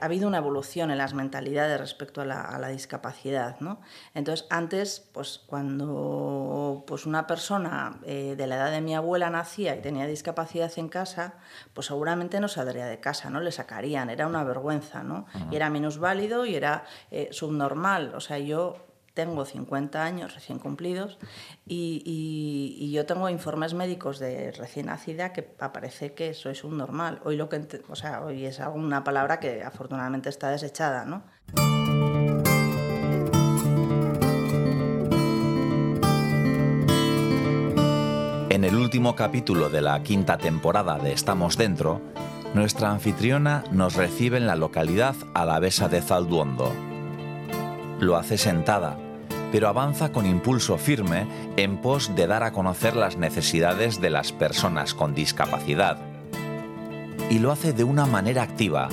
ha habido una evolución en las mentalidades respecto a la, discapacidad. ¿no? Entonces, antes, pues cuando pues, una persona eh, de la edad de mi abuela nacía y tenía discapacidad en casa, pues seguramente no saldría de casa, ¿no? Le sacarían, era una vergüenza, ¿no? Y era minusválido y era eh, subnormal. O sea, yo tengo 50 años recién cumplidos y, yo tengo informes médicos de recién nacida que aparece que soy un normal. Hoy, lo que, o sea, hoy es una palabra que afortunadamente está desechada. ¿no? En el último capítulo de la quinta temporada de Estamos Dentro, nuestra anfitriona nos recibe en la localidad alavesa de Zalduondo. Lo hace sentada pero avanza con impulso firme en pos de dar a conocer las necesidades de las personas con discapacidad. Y lo hace de una manera activa,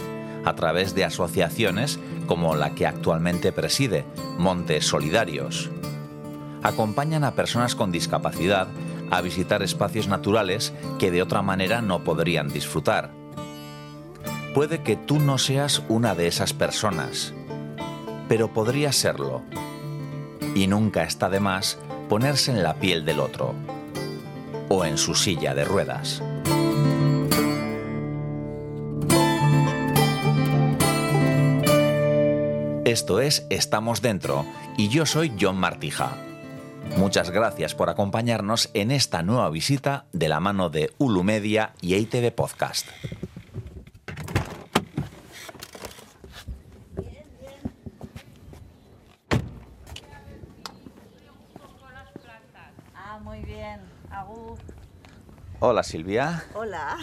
a través de asociaciones como la que actualmente preside, Montes Solidarios. Acompañan a personas con discapacidad a visitar espacios naturales que de otra manera no podrían disfrutar. Puede que tú no seas una de esas personas, pero podrías serlo y nunca está de más ponerse en la piel del otro o en su silla de ruedas. Esto es Estamos Dentro y yo soy John Martija. Muchas gracias por acompañarnos en esta nueva visita de la mano de Ulu Media y ITV Podcast. Hola Silvia. Hola.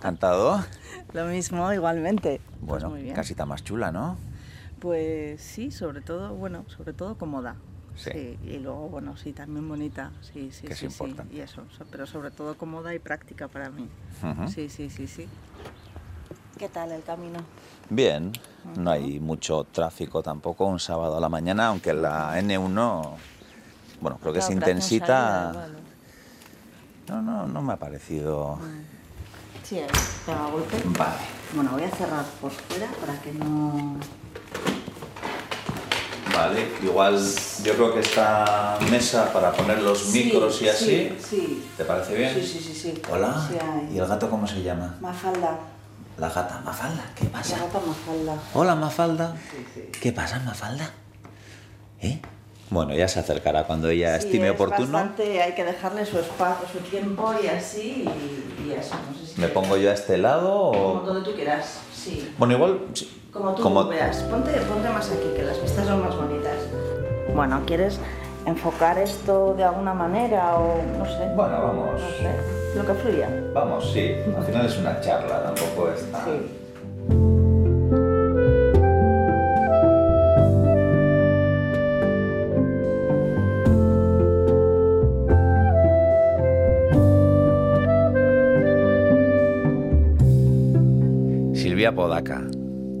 ¿Cantado? Lo mismo, igualmente. Pues bueno, casita más chula, ¿no? Pues sí, sobre todo, bueno, sobre todo cómoda. Sí. y luego, bueno, sí, también bonita. Sí, sí, que sí. Es sí, y eso, pero sobre todo cómoda y práctica para mí. Sí, sí, sí, sí. ¿Qué tal el camino? Bien, no hay mucho tráfico tampoco un sábado a la mañana, aunque la N1, bueno, creo que se intensita. No, no, no me ha parecido. Sí, pega golpe. Vale. Bueno, voy a cerrar por fuera para que no. Vale, igual yo creo que esta mesa para poner los micros y así. Sí, sí. ¿Te parece bien? Sí, sí, sí. sí. Hola. ¿Y el gato cómo se llama? Mafalda. La gata, Mafalda, ¿qué pasa? La gata Mafalda. Hola, Mafalda. Sí, sí. ¿Qué pasa, Mafalda? ¿Eh? Bueno, ya se acercará cuando ella estime es oportuno. Bastante, hay que dejarle su espacio, su tiempo y así, y, eso. No sé si ¿Me pongo yo a este lado o...? Como donde tú quieras, sí. Bueno, igual... Como tú veas. Ponte, ponte más aquí, que las vistas son más bonitas. Bueno, ¿quieres enfocar esto de alguna manera o no sé? Bueno, vamos. No sé, lo que fluya. Vamos, sí. Al final es una charla, tampoco es tan... Podaca,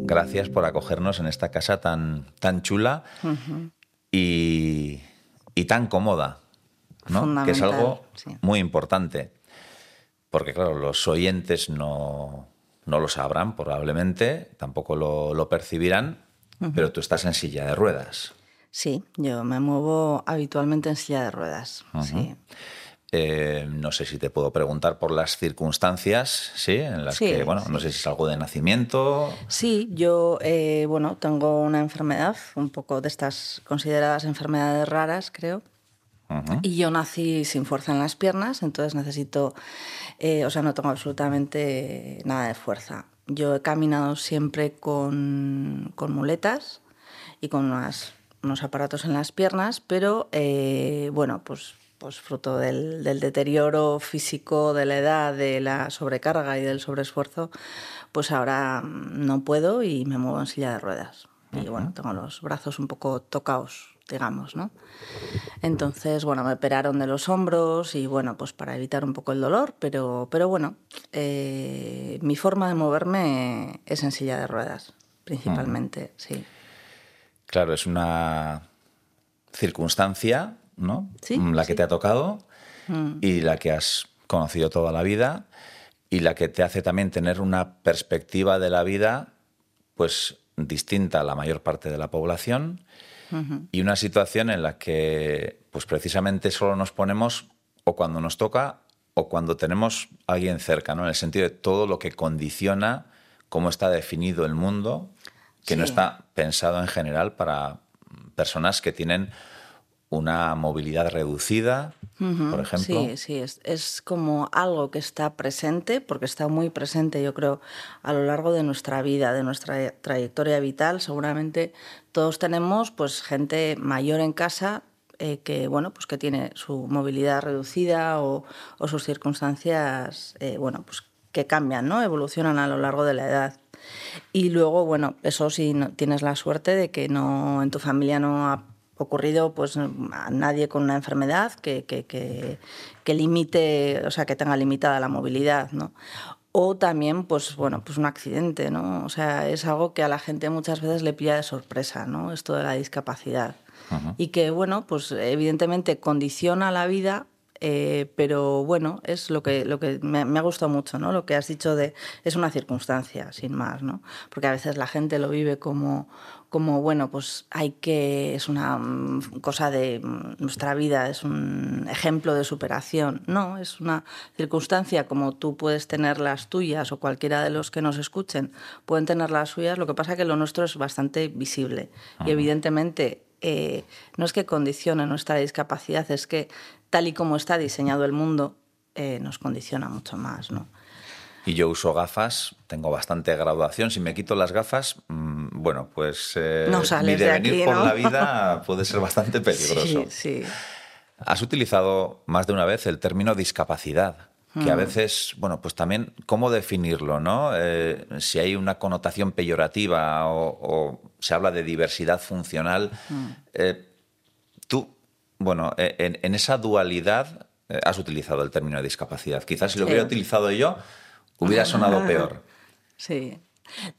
gracias por acogernos en esta casa tan, tan chula y, tan cómoda, que es algo muy importante. Porque claro, los oyentes no, lo sabrán probablemente, tampoco lo, percibirán, pero tú estás en silla de ruedas. Sí, yo me muevo habitualmente en silla de ruedas. sí. Eh, no sé si te puedo preguntar por las circunstancias, ¿sí? En las que, bueno, no sé si es algo de nacimiento. Sí, yo, eh, bueno, tengo una enfermedad, un poco de estas consideradas enfermedades raras, creo. Y yo nací sin fuerza en las piernas, entonces necesito, eh, o sea, no tengo absolutamente nada de fuerza. Yo he caminado siempre con, con muletas y con unos aparatos en las piernas, pero bueno, pues pues fruto del, deterioro físico, de la edad, de la sobrecarga y del sobreesfuerzo, pues ahora no puedo y me muevo en silla de ruedas. Y bueno, tengo los brazos un poco tocados, digamos, ¿no? Entonces, bueno, me operaron de los hombros y bueno, pues para evitar un poco el dolor, pero, pero bueno, eh, mi forma de moverme es en silla de ruedas, principalmente, sí. Claro, es una circunstancia ¿no? Mm, la que te ha tocado mm. y la que has conocido toda la vida y la que te hace también tener una perspectiva de la vida pues distinta a la mayor parte de la población y una situación en la que pues precisamente solo nos ponemos o cuando nos toca o cuando tenemos a alguien cerca, ¿no? En el sentido de todo lo que condiciona cómo está definido el mundo, que no está pensado en general para personas que tienen una movilidad reducida, por ejemplo. Sí, sí, es, es, como algo que está presente, porque está muy presente, yo creo, a lo largo de nuestra vida, de nuestra trayectoria vital. Seguramente todos tenemos pues gente mayor en casa eh, que bueno pues que tiene su movilidad reducida o, o sus circunstancias eh, bueno pues que cambian, ¿no? Evolucionan a lo largo de la edad. Y luego, bueno, eso sí tienes la suerte de que no en tu familia no ha ocurrido pues a nadie con una enfermedad que, que, que, limite, o sea, que tenga limitada la movilidad, ¿no? O también, pues bueno, pues un accidente, ¿no? O sea, es algo que a la gente muchas veces le pilla de sorpresa, ¿no? Esto de la discapacidad. Y que, bueno, pues evidentemente condiciona la vida eh, pero bueno, es lo que, lo que me, ha gustado mucho, ¿no? Lo que has dicho de es una circunstancia, sin más, ¿no? Porque a veces la gente lo vive como, como bueno, pues hay que, es una mm, cosa de mm, nuestra vida, es un ejemplo de superación. No, es una circunstancia como tú puedes tener las tuyas o cualquiera de los que nos escuchen pueden tener las suyas, lo que pasa es que lo nuestro es bastante visible y evidentemente eh, no es que condicione nuestra discapacidad, es que tal y como está diseñado el mundo, eh, nos condiciona mucho más, ¿no? Y yo uso gafas, tengo bastante graduación. Si me quito las gafas, mm, bueno, pues eh, no mi devenir por la vida puede ser bastante peligroso. Sí, sí. Has utilizado más de una vez el término discapacidad, que a mm. veces, bueno, pues también, ¿cómo definirlo, no? Eh, si hay una connotación peyorativa o, se habla de diversidad funcional, mm. tú bueno, e, en, esa dualidad eh, has utilizado el término de discapacidad. Quizás si lo hubiera utilizado yo, hubiera sonado peor. Sí.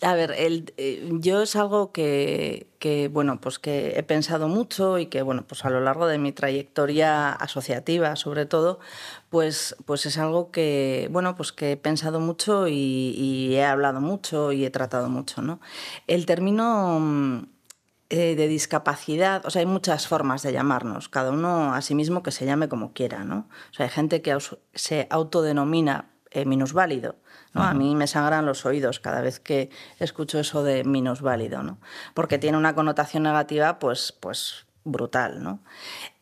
A ver, el, eh, yo es algo que, bueno, pues que he pensado mucho y que, bueno, pues a lo largo de mi trayectoria asociativa, sobre todo, pues, pues es algo que, bueno, pues que he pensado mucho y, y he hablado mucho y he tratado mucho, ¿no? El término mm, eh, de discapacidad, o sea, hay muchas formas de llamarnos, cada uno a sí mismo que se llame como quiera, ¿no? O sea, hay gente que se autodenomina eh, minusválido, ¿no? A mí me sangran los oídos cada vez que escucho eso de minusválido, ¿no? Porque tiene una connotación negativa, pues, pues brutal, ¿no?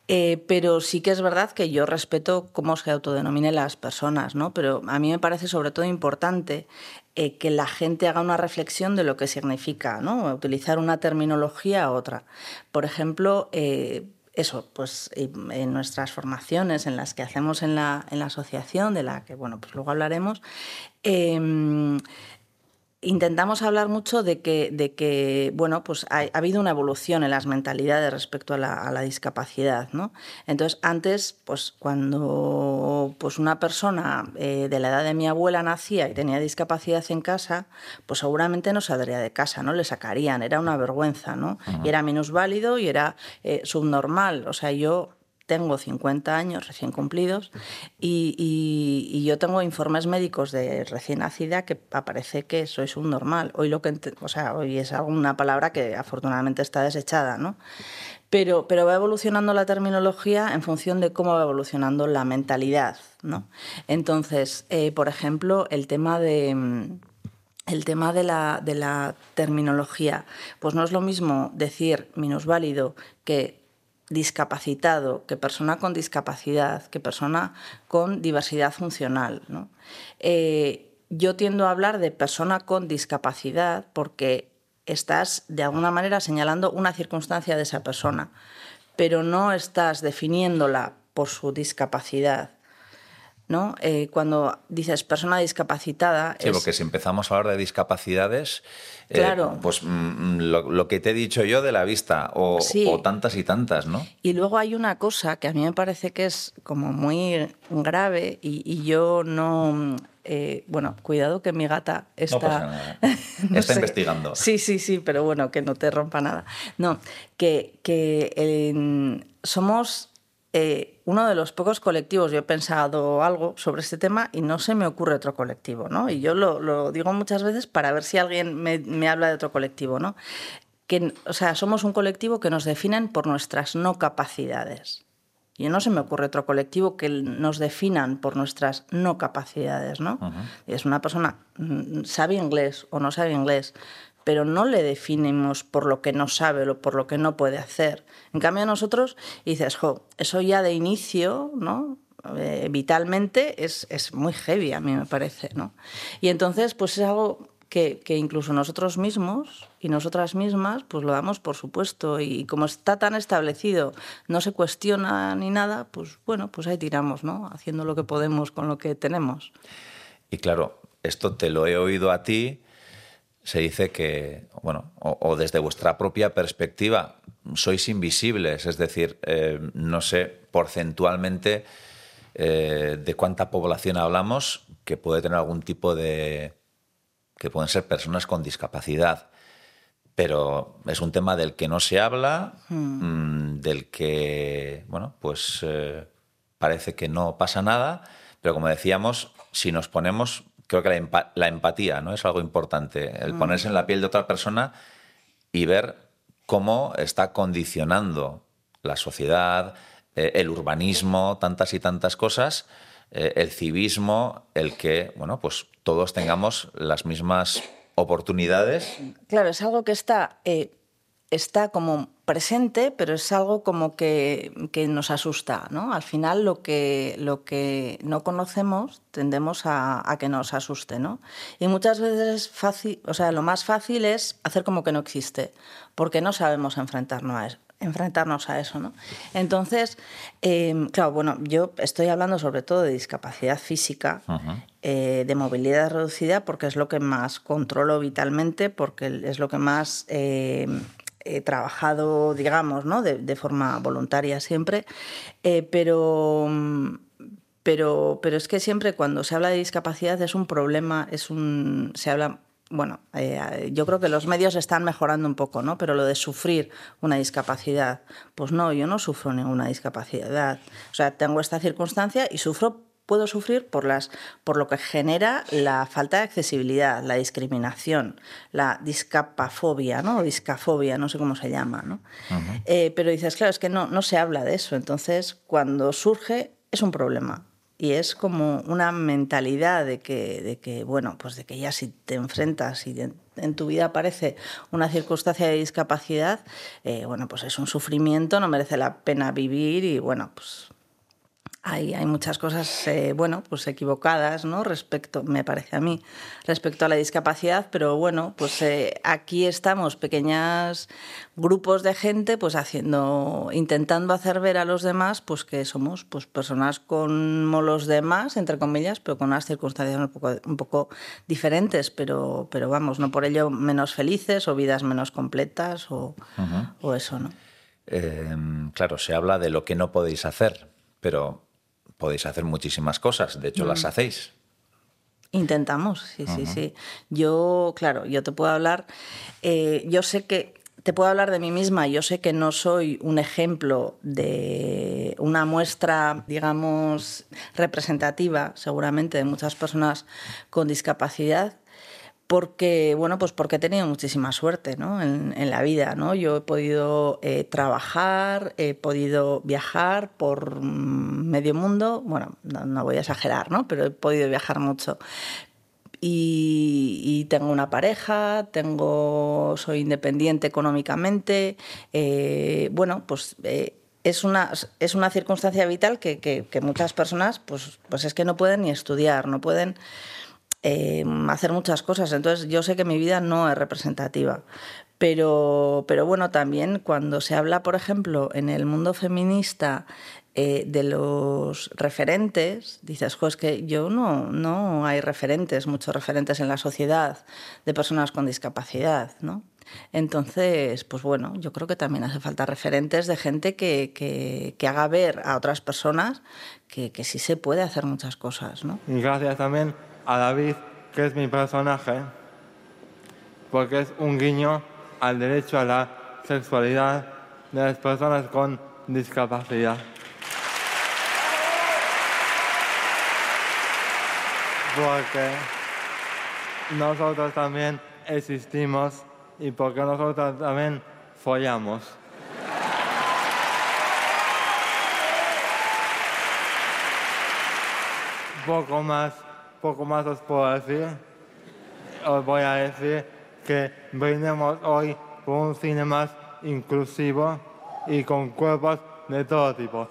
Eh, pero sí que es verdad que yo respeto cómo se autodenominen las personas, ¿no? Pero a mí me parece sobre todo importante eh, que la gente haga una reflexión de lo que significa, ¿no? Utilizar una terminología u otra. Por ejemplo, eh, eso, pues en nuestras formaciones, en las que hacemos en la, en la asociación, de la que, bueno, pues luego hablaremos, em, intentamos hablar mucho de que, de que bueno, pues ha, habido una evolución en las mentalidades respecto a la, discapacidad, ¿no? Entonces, antes, pues cuando pues una persona eh, de la edad de mi abuela nacía y tenía discapacidad en casa, pues seguramente no saldría de casa, ¿no? Le sacarían, era una vergüenza, ¿no? Y era minusválido y era eh, subnormal. O sea, yo tengo 50 años recién cumplidos y, yo tengo informes médicos de recién nacida que aparece que soy subnormal. Hoy lo que o sea, hoy es alguna palabra que afortunadamente está desechada, ¿no? Pero, pero va evolucionando la terminología en función de cómo va evolucionando la mentalidad, ¿no? Entonces, eh, por ejemplo, el tema de el tema de la, de la terminología, pues no es lo mismo decir minusválido que discapacitado, que persona con discapacidad, que persona con diversidad funcional. Eh, yo tiendo a hablar de persona con discapacidad porque estás de alguna manera señalando una circunstancia de esa persona, pero no estás definiéndola por su discapacidad. ¿No? Eh, cuando dices persona discapacitada... Sí, porque si empezamos a hablar de discapacidades, eh, claro. pues mm, mm, lo, que te he dicho yo de la vista, o, tantas y tantas, ¿no? Y luego hay una cosa que a mí me parece que es como muy grave y, yo no... Eh, bueno, cuidado que mi gata está... está investigando. Sí, sí, sí, pero bueno, que no te rompa nada. No, que, que somos eh, uno de los pocos colectivos, yo he pensado algo sobre este tema y no se me ocurre otro colectivo, ¿no? Y yo lo, digo muchas veces para ver si alguien me, me, habla de otro colectivo, ¿no? Que, o sea, somos un colectivo que nos definen por nuestras no capacidades. Y no se me ocurre otro colectivo que nos definan por nuestras no capacidades, ¿no? Es una persona, mm, sabe inglés o no sabe inglés, pero no le definimos por lo que no sabe o por lo que no puede hacer. En cambio, nosotros dices, jo, eso ya de inicio, ¿no? Eh, vitalmente es, es, muy heavy, a mí me parece, ¿no? Y entonces, pues es algo que, que, incluso nosotros mismos y nosotras mismas, pues lo damos por supuesto. Y como está tan establecido, no se cuestiona ni nada, pues bueno, pues ahí tiramos, ¿no? Haciendo lo que podemos con lo que tenemos. Y claro, esto te lo he oído a ti, se dice que, bueno, o, desde vuestra propia perspectiva, sois invisibles, es decir, eh, no sé porcentualmente eh, de cuánta población hablamos que puede tener algún tipo de que pueden ser personas con discapacidad. Pero es un tema del que no se habla, hmm. mm, del que, bueno, pues eh, parece que no pasa nada, pero como decíamos, si nos ponemos, creo que la, empatía ¿no? es algo importante, el hmm. ponerse en la piel de otra persona y ver cómo está condicionando la sociedad, eh, el urbanismo, tantas y tantas cosas, eh, el civismo, el que, bueno, pues todos tengamos las mismas oportunidades. Claro, es algo que está, eh, está como presente, pero es algo como que, nos asusta. ¿no? Al final lo que, lo que no conocemos tendemos a, a, que nos asuste. ¿no? Y muchas veces es fácil, o sea, lo más fácil es hacer como que no existe, porque no sabemos enfrentarnos a eso enfrentarnos a eso. ¿no? Entonces, em, claro, bueno, yo estoy hablando sobre todo de discapacidad física, eh, de movilidad reducida, porque es lo que más controlo vitalmente, porque es lo que más em, he trabajado, digamos, ¿no? de, forma voluntaria siempre, eh, pero... Pero, pero es que siempre cuando se habla de discapacidad es un problema, es un, se habla bueno, eh, yo creo que los medios están mejorando un poco, ¿no? Pero lo de sufrir una discapacidad, pues no, yo no sufro ninguna discapacidad. O sea, tengo esta circunstancia y sufro, puedo sufrir por las, por lo que genera la falta de accesibilidad, la discriminación, la discapafobia, ¿no? O discafobia, no sé cómo se llama, ¿no? Eh, pero dices, claro, es que no, no se habla de eso. Entonces, cuando surge, es un problema y es como una mentalidad de que, de que, bueno, pues de que ya si te enfrentas y en tu vida aparece una circunstancia de discapacidad, eh, bueno, pues es un sufrimiento, no merece la pena vivir y bueno, pues hay, hay muchas cosas, eh, bueno, pues equivocadas, ¿no? Respecto, me parece a mí, respecto a la discapacidad, pero bueno, pues eh, aquí estamos, pequeños grupos de gente, pues haciendo, intentando hacer ver a los demás, pues que somos, pues personas como los demás, entre comillas, pero con unas circunstancias un poco, un poco diferentes, pero, pero vamos, no por ello menos felices o vidas menos completas o, o eso, ¿no? Em, claro, se habla de lo que no podéis hacer, pero podéis hacer muchísimas cosas, de hecho las mm. hacéis. Intentamos, sí, sí, sí. Yo, claro, yo te puedo hablar, eh, yo sé que, te puedo hablar de mí misma, yo sé que no soy un ejemplo de una muestra, digamos, representativa, seguramente, de muchas personas con discapacidad, porque bueno pues porque he tenido muchísima suerte ¿no? en, la vida no yo he podido eh, trabajar he podido viajar por medio mundo bueno no, voy a exagerar no pero he podido viajar mucho. Y, tengo una pareja tengo soy independiente económicamente eh, bueno pues eh, es una, es una circunstancia vital que, que, que, muchas personas pues, pues es que no pueden ni estudiar, no pueden Em, hacer muchas cosas. Entonces yo sé que mi vida no es representativa. Pero, pero bueno, también cuando se habla, por ejemplo, en el mundo feminista eh, de los referentes, dices, jo, que yo no, no hay referentes, muchos referentes en la sociedad de personas con discapacidad, ¿no? Entonces, pues bueno, yo creo que también hace falta referentes de gente que, que, que haga ver a otras personas que, que, sí se puede hacer muchas cosas, ¿no? Gracias también a David, que es mi personaje, porque es un guiño al derecho a la sexualidad de las personas con discapacidad. Porque nosotros también existimos y porque nosotros también follamos. Poco más poco más os puedo decir. Os voy a decir que brindemos hoy por un cine más inclusivo y con cuerpos de todo tipo.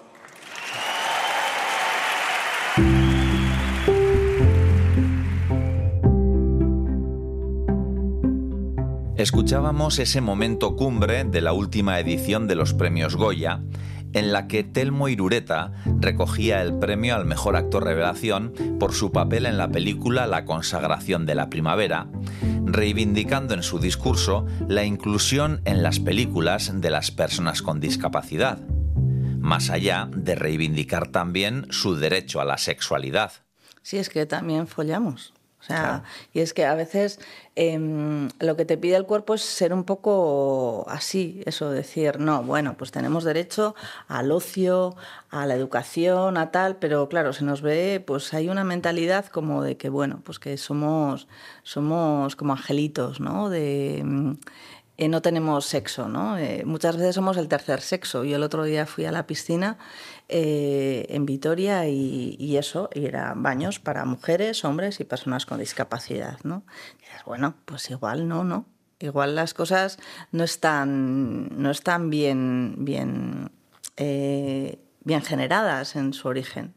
Escuchábamos ese momento cumbre de la última edición de los premios Goya, en la que Telmo Irureta recogía el premio al mejor actor revelación por su papel en la película La consagración de la primavera, reivindicando en su discurso la inclusión en las películas de las personas con discapacidad, más allá de reivindicar también su derecho a la sexualidad. Sí, es que también follamos. O sea, y es que a veces em, lo que te pide el cuerpo es ser un poco así, eso, decir, no, bueno, pues tenemos derecho al ocio, a la educación, a tal, pero claro, se nos ve, pues hay una mentalidad como de que, bueno, pues que somos, somos como angelitos, ¿no? De, eh, no tenemos sexo, ¿no? Eh, muchas veces somos el tercer sexo. Yo el otro día fui a la piscina eh, en Vitoria y, eso, y eran baños para mujeres, hombres y personas con discapacidad, ¿no? dices, bueno, pues igual no, ¿no? Igual las cosas no están, no están bien, bien, bien generadas en su origen.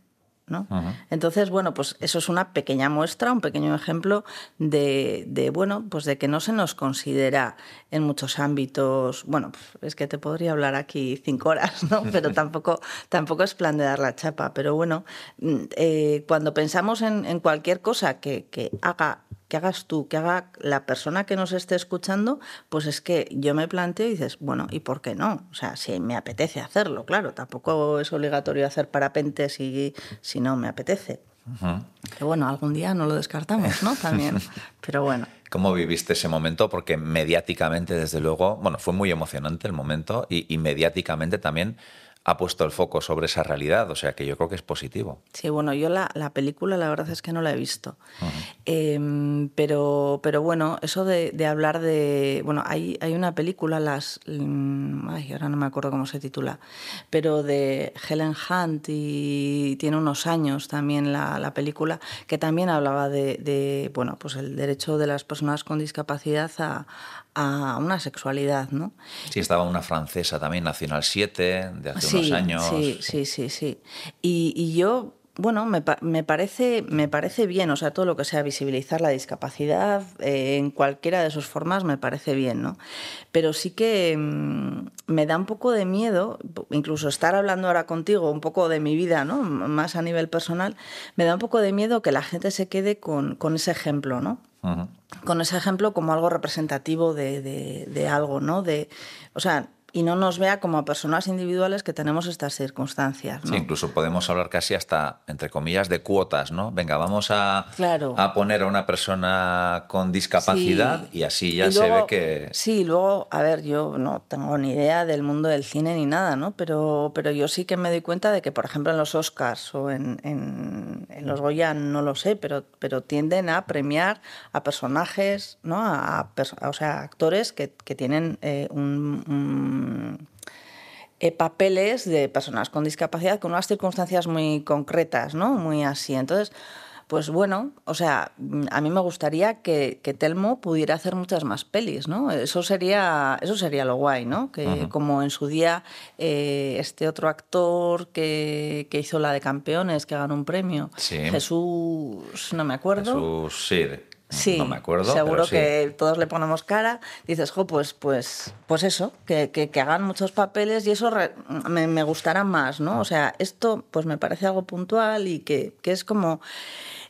Entonces, bueno, pues eso es una pequeña muestra, un pequeño ejemplo de, bueno, pues de que no se nos considera en muchos ámbitos, bueno, pues es que te podría hablar aquí cinco horas, ¿no? Pero tampoco, tampoco es plan de dar la chapa. Pero bueno, mm, eh, cuando pensamos en, cualquier cosa que, que haga que hagas tú, que haga la persona que nos esté escuchando, pues es que yo me planteo y dices, bueno, ¿y por qué no? O sea, si me apetece hacerlo, claro, tampoco es obligatorio hacer parapentes si, si no me apetece. Que bueno, algún día no lo descartamos, ¿no? También, pero bueno. ¿Cómo viviste ese momento? Porque mediáticamente, desde luego, bueno, fue muy emocionante el momento y, y mediáticamente también ha puesto el foco sobre esa realidad, o sea que yo creo que es positivo. Sí, bueno, yo la, película la verdad es que no la he visto, em, pero, pero bueno, eso de, hablar de, bueno, hay, hay una película, las, mm, ay, ahora no me acuerdo cómo se titula, pero de Helen Hunt y tiene unos años también la, la película, que también hablaba de, de, bueno, pues el derecho de las personas con discapacidad a, a una sexualidad, ¿no? Sí, estaba una francesa también, Nacional 7, de hace años. Sí, sí, sí, sí. Y, yo, bueno, me, me, parece, me parece bien, o sea, todo lo que sea visibilizar la discapacidad eh, en cualquiera de sus formas me parece bien, ¿no? Pero sí que mm, me da un poco de miedo, incluso estar hablando ahora contigo un poco de mi vida, ¿no? Más a nivel personal, me da un poco de miedo que la gente se quede con, con ese ejemplo, ¿no? con ese ejemplo como algo representativo de, de, de algo, ¿no? De, o sea, y no nos vea como personas individuales que tenemos estas circunstancias. Sí, incluso podemos hablar casi hasta, entre comillas, de cuotas, ¿no? Venga, vamos a, a poner a una persona con discapacidad y así ya se ve que... Sí, luego, a ver, yo no tengo ni idea del mundo del cine ni nada, ¿no? Pero, pero yo sí que me doy cuenta de que, por ejemplo, en los Oscars o en, en, los Goya, no lo sé, pero, pero tienden a premiar a personajes, ¿no? A, o sea, actores que, que tienen eh, un eh, papeles de personas con discapacidad con unas circunstancias muy concretas, ¿no? Muy así. Entonces, pues bueno, o sea, a mí me gustaría que, Telmo pudiera hacer muchas más pelis, ¿no? Eso sería, eso sería lo guay, ¿no? Que como en su día eh, este otro actor que, hizo la de campeones, que ganó un premio, Jesús, no me acuerdo. Jesús, sí, Sí, no me acuerdo. Seguro que todos le ponemos cara. Dices, jo, pues, pues, pues eso, que, que, hagan muchos papeles y eso me, me, gustará más, ¿no? O sea, esto pues me parece algo puntual y que, que es como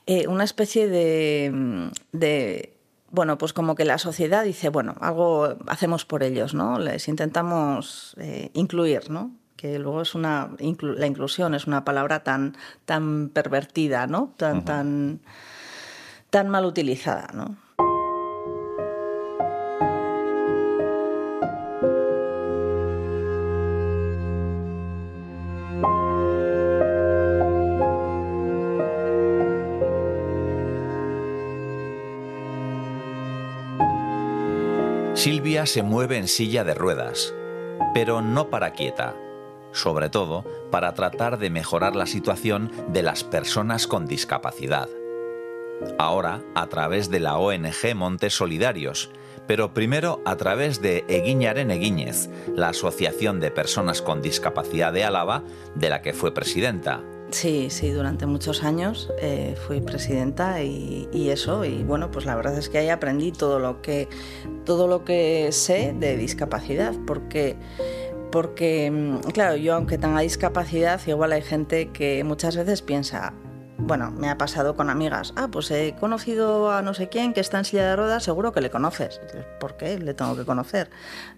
eh, una especie de, de bueno, pues como que la sociedad dice, bueno, algo hacemos por ellos, ¿no? Les intentamos eh, incluir, ¿no? Que luego es una. la inclusión es una palabra tan, tan pervertida, ¿no? Tan, tan tan mal utilizada, ¿no? Silvia se mueve en silla de ruedas, pero no para quieta, sobre todo para tratar de mejorar la situación de las personas con discapacidad. Ahora a través de la ONG Montes Solidarios, pero primero a través de Eguiñaren Eguíñez, la Asociación de Personas con Discapacidad de Álava, de la que fue presidenta. Sí, sí, durante muchos años eh, fui presidenta y, eso, y bueno, pues la verdad es que ahí aprendí todo lo que, todo lo que sé de discapacidad, porque, porque, mm, claro, yo aunque tenga discapacidad, igual hay gente que muchas veces piensa, bueno, me ha pasado con amigas. Ah, pues he conocido a no sé quién que está en silla de ruedas, seguro que le conoces. ¿Por qué le tengo que conocer?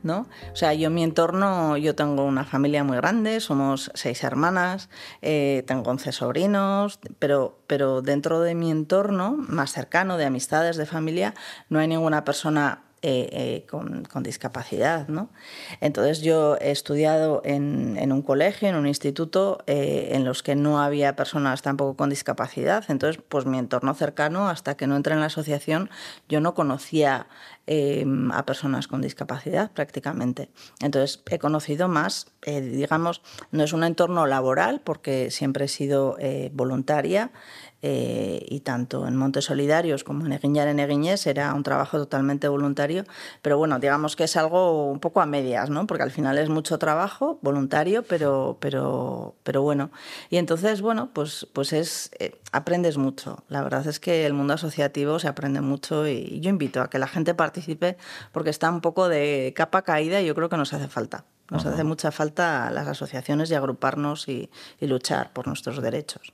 ¿No? O sea, yo en mi entorno, yo tengo una familia muy grande, somos seis hermanas, eh, tengo once sobrinos, pero, pero dentro de mi entorno más cercano, de amistades, de familia, no hay ninguna persona eh, eh, con, discapacidad. ¿no? Entonces yo he estudiado en, un colegio, en un instituto, eh, en los que no había personas tampoco con discapacidad. Entonces, pues mi entorno cercano, hasta que no entré en la asociación, yo no conocía a personas con discapacidad prácticamente. Entonces he conocido más, digamos, no es un entorno laboral, porque siempre he sido voluntaria. Eh, y tanto en Montes Solidarios como en Eguiñar en Eguiñés era un trabajo totalmente voluntario, pero bueno, digamos que es algo un poco a medias, ¿no? Porque al final es mucho trabajo voluntario, pero, pero, pero bueno. Y entonces, bueno, pues, pues es, eh, aprendes mucho. La verdad es que el mundo asociativo se aprende mucho y yo invito a que la gente participe porque está un poco de capa caída y yo creo que nos hace falta. Nos hace mucha falta las asociaciones y agruparnos y luchar por nuestros derechos.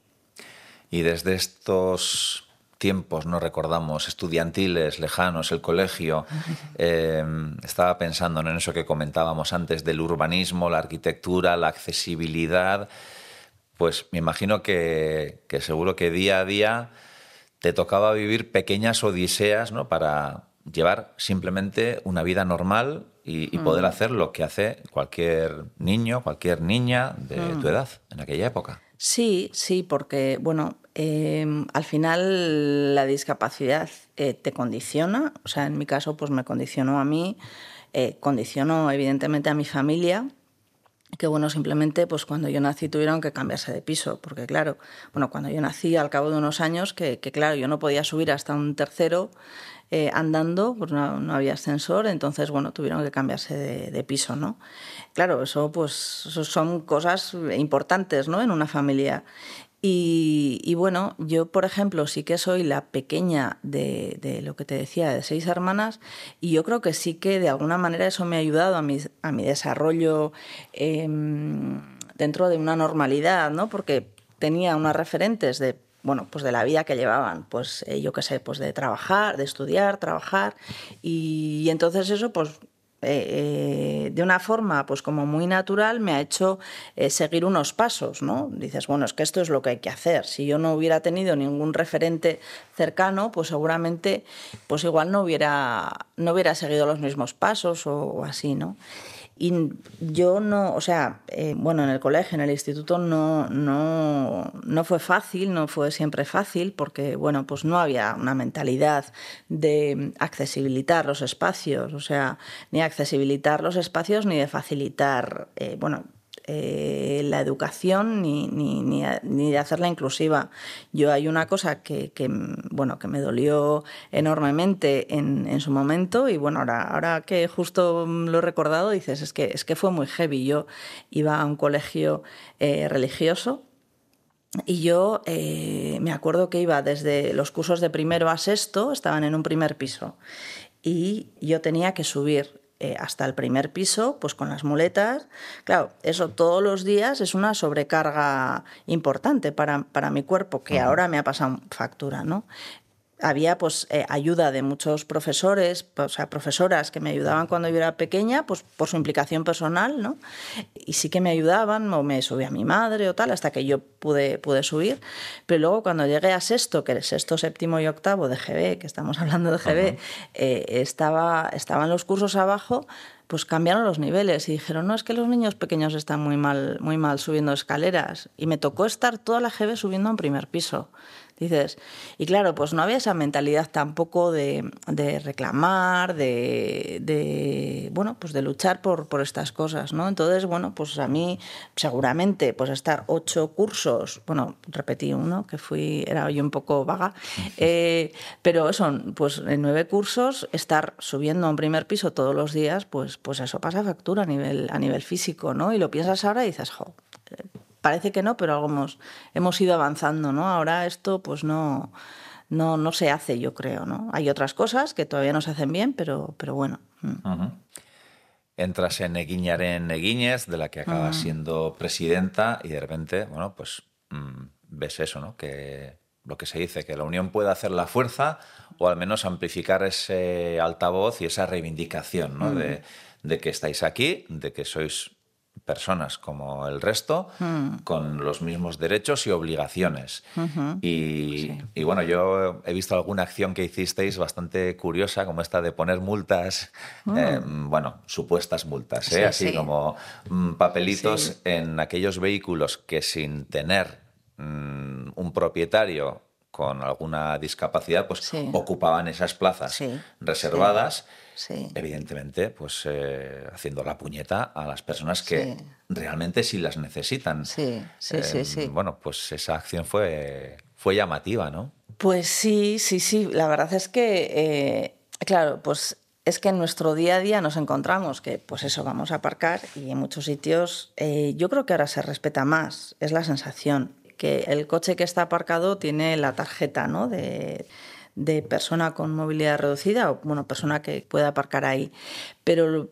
Y desde estos tiempos, no recordamos, estudiantiles, lejanos, el colegio, em, estaba pensando en eso que comentábamos antes del urbanismo, la arquitectura, la accesibilidad, pues me imagino que, seguro que día a día te tocaba vivir pequeñas odiseas ¿no? para llevar simplemente una vida normal y, poder mm. hacer lo que hace cualquier niño, cualquier niña de tu mm. edad en aquella época. Sí, sí, porque, bueno, em, al final la discapacidad eh, te condiciona, o sea, en mi caso, pues me condicionó a mí, eh, condicionó evidentemente a mi familia, que bueno, simplemente pues cuando yo nací tuvieron que cambiarse de piso, porque claro, bueno, cuando yo nací al cabo de unos años, que, que claro, yo no podía subir hasta un tercero eh, andando, pues no, había ascensor, entonces bueno, tuvieron que cambiarse de, piso, ¿no? Claro, eso pues son cosas importantes, ¿no? En una familia. Y, bueno, yo, por ejemplo, sí que soy la pequeña de, lo que te decía, de seis hermanas, y yo creo que sí que de alguna manera eso me ha ayudado a mi, a mi desarrollo em, dentro de una normalidad, ¿no? Porque tenía unas referentes de bueno, pues de la vida que llevaban, pues eh, yo qué sé, pues de trabajar, de estudiar, trabajar, y, entonces eso, pues eh, eh, de una forma pues como muy natural me ha hecho seguir unos pasos, ¿no? Dices, bueno, es que esto es lo que hay que hacer. Si yo no hubiera tenido ningún referente cercano, pues seguramente pues igual no hubiera, no hubiera seguido los mismos pasos o, o así, ¿no? Y yo no, o sea, eh, bueno, en el colegio, en el instituto no, no, no fue fácil, no fue siempre fácil, porque, bueno, pues no había una mentalidad de accesibilitar los espacios, o sea, ni accesibilitar los espacios ni de facilitar, eh, bueno, eh, la educación ni, ni, ni, de hacerla inclusiva. Yo hay una cosa que, bueno, que me dolió enormemente en, en, su momento y bueno, ahora, ahora que justo lo he recordado, dices, es que, es que fue muy heavy. Yo iba a un colegio eh, religioso y yo eh, me acuerdo que iba desde los cursos de primero a sexto, estaban en un primer piso, y yo tenía que subir eh, hasta el primer piso, pues con las muletas. Claro, eso todos los días es una sobrecarga importante para, para mi cuerpo, que ahora me ha pasado factura, ¿no? Había pues eh, ayuda de muchos profesores, o sea, profesoras que me ayudaban cuando yo era pequeña, pues por su implicación personal, ¿no? Y sí que me ayudaban, o me subía mi madre o tal, hasta que yo pude, pude subir. Pero luego cuando llegué a sexto, que es sexto, séptimo y octavo de GB, que estamos hablando de GB, eh, estaba, estaban los cursos abajo, pues cambiaron los niveles y dijeron, no, es que los niños pequeños están muy mal, muy mal subiendo escaleras. Y me tocó estar toda la GB subiendo a un primer piso. Dices, y claro, pues no había esa mentalidad tampoco de, de reclamar, de, de, bueno, pues de luchar por, por estas cosas, ¿no? Entonces, bueno, pues a mí seguramente pues estar ocho cursos, bueno, repetí uno, que fui, era yo un poco vaga, eh, pero son pues en nueve cursos, estar subiendo a un primer piso todos los días, pues, pues eso pasa factura a nivel, a nivel físico, ¿no? Y lo piensas ahora y dices, jo, parece que no, pero algo hemos, hemos ido avanzando, ¿no? Ahora esto pues no, no, no se hace, yo creo, ¿no? Hay otras cosas que todavía no se hacen bien, pero, pero bueno. Mm. Entras en Eguiñaren Eguiñez, de la que acabas siendo presidenta, y de repente, bueno, pues mm, ves eso, ¿no? Que lo que se dice, que la unión puede hacer la fuerza o al menos amplificar ese altavoz y esa reivindicación, ¿no? De, de que estáis aquí, de que sois personas como el resto, hmm. con los mismos derechos y obligaciones. y, bueno, yo he visto alguna acción que hicisteis bastante curiosa, como esta de poner multas, hmm. eh, bueno, supuestas multas, ¿eh? así como mm, papelitos en aquellos vehículos que sin tener mm, un propietario con alguna discapacidad, pues ocupaban esas plazas reservadas evidentemente, pues eh, haciendo la puñeta a las personas que realmente sí las necesitan. Sí, sí, sí, em, sí. Bueno, pues esa acción fue, fue llamativa, ¿no? Pues sí, sí, sí. La verdad es que, eh, claro, pues es que en nuestro día a día nos encontramos que, pues eso, vamos a aparcar y en muchos sitios eh, yo creo que ahora se respeta más, es la sensación que el coche que está aparcado tiene la tarjeta, ¿no? De, de persona con movilidad reducida o bueno, persona que pueda aparcar ahí. Pero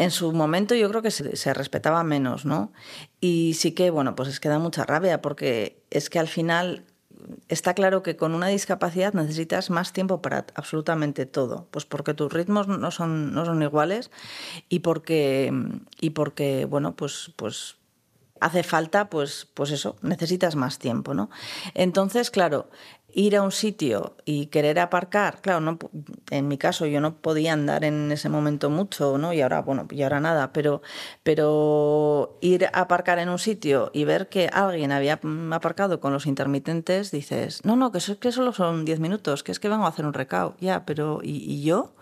en su momento yo creo que se, respetaba menos, ¿no? Y sí que, bueno, pues es que da mucha rabia porque es que al final está claro que con una discapacidad necesitas más tiempo para absolutamente todo, pues porque tus ritmos no son, no son iguales y porque, y porque bueno, pues, pues hace falta, pues, pues eso, necesitas más tiempo, ¿no? Entonces, claro, ir a un sitio y querer aparcar, claro, no, en mi caso yo no podía andar en ese momento mucho, ¿no? Y ahora, bueno, y ahora nada, pero, pero ir a aparcar en un sitio y ver que alguien había aparcado con los intermitentes, dices, no, no, que, que solo son 10 minutos, que es que vengo a hacer un recao, ya, pero ¿y, yo?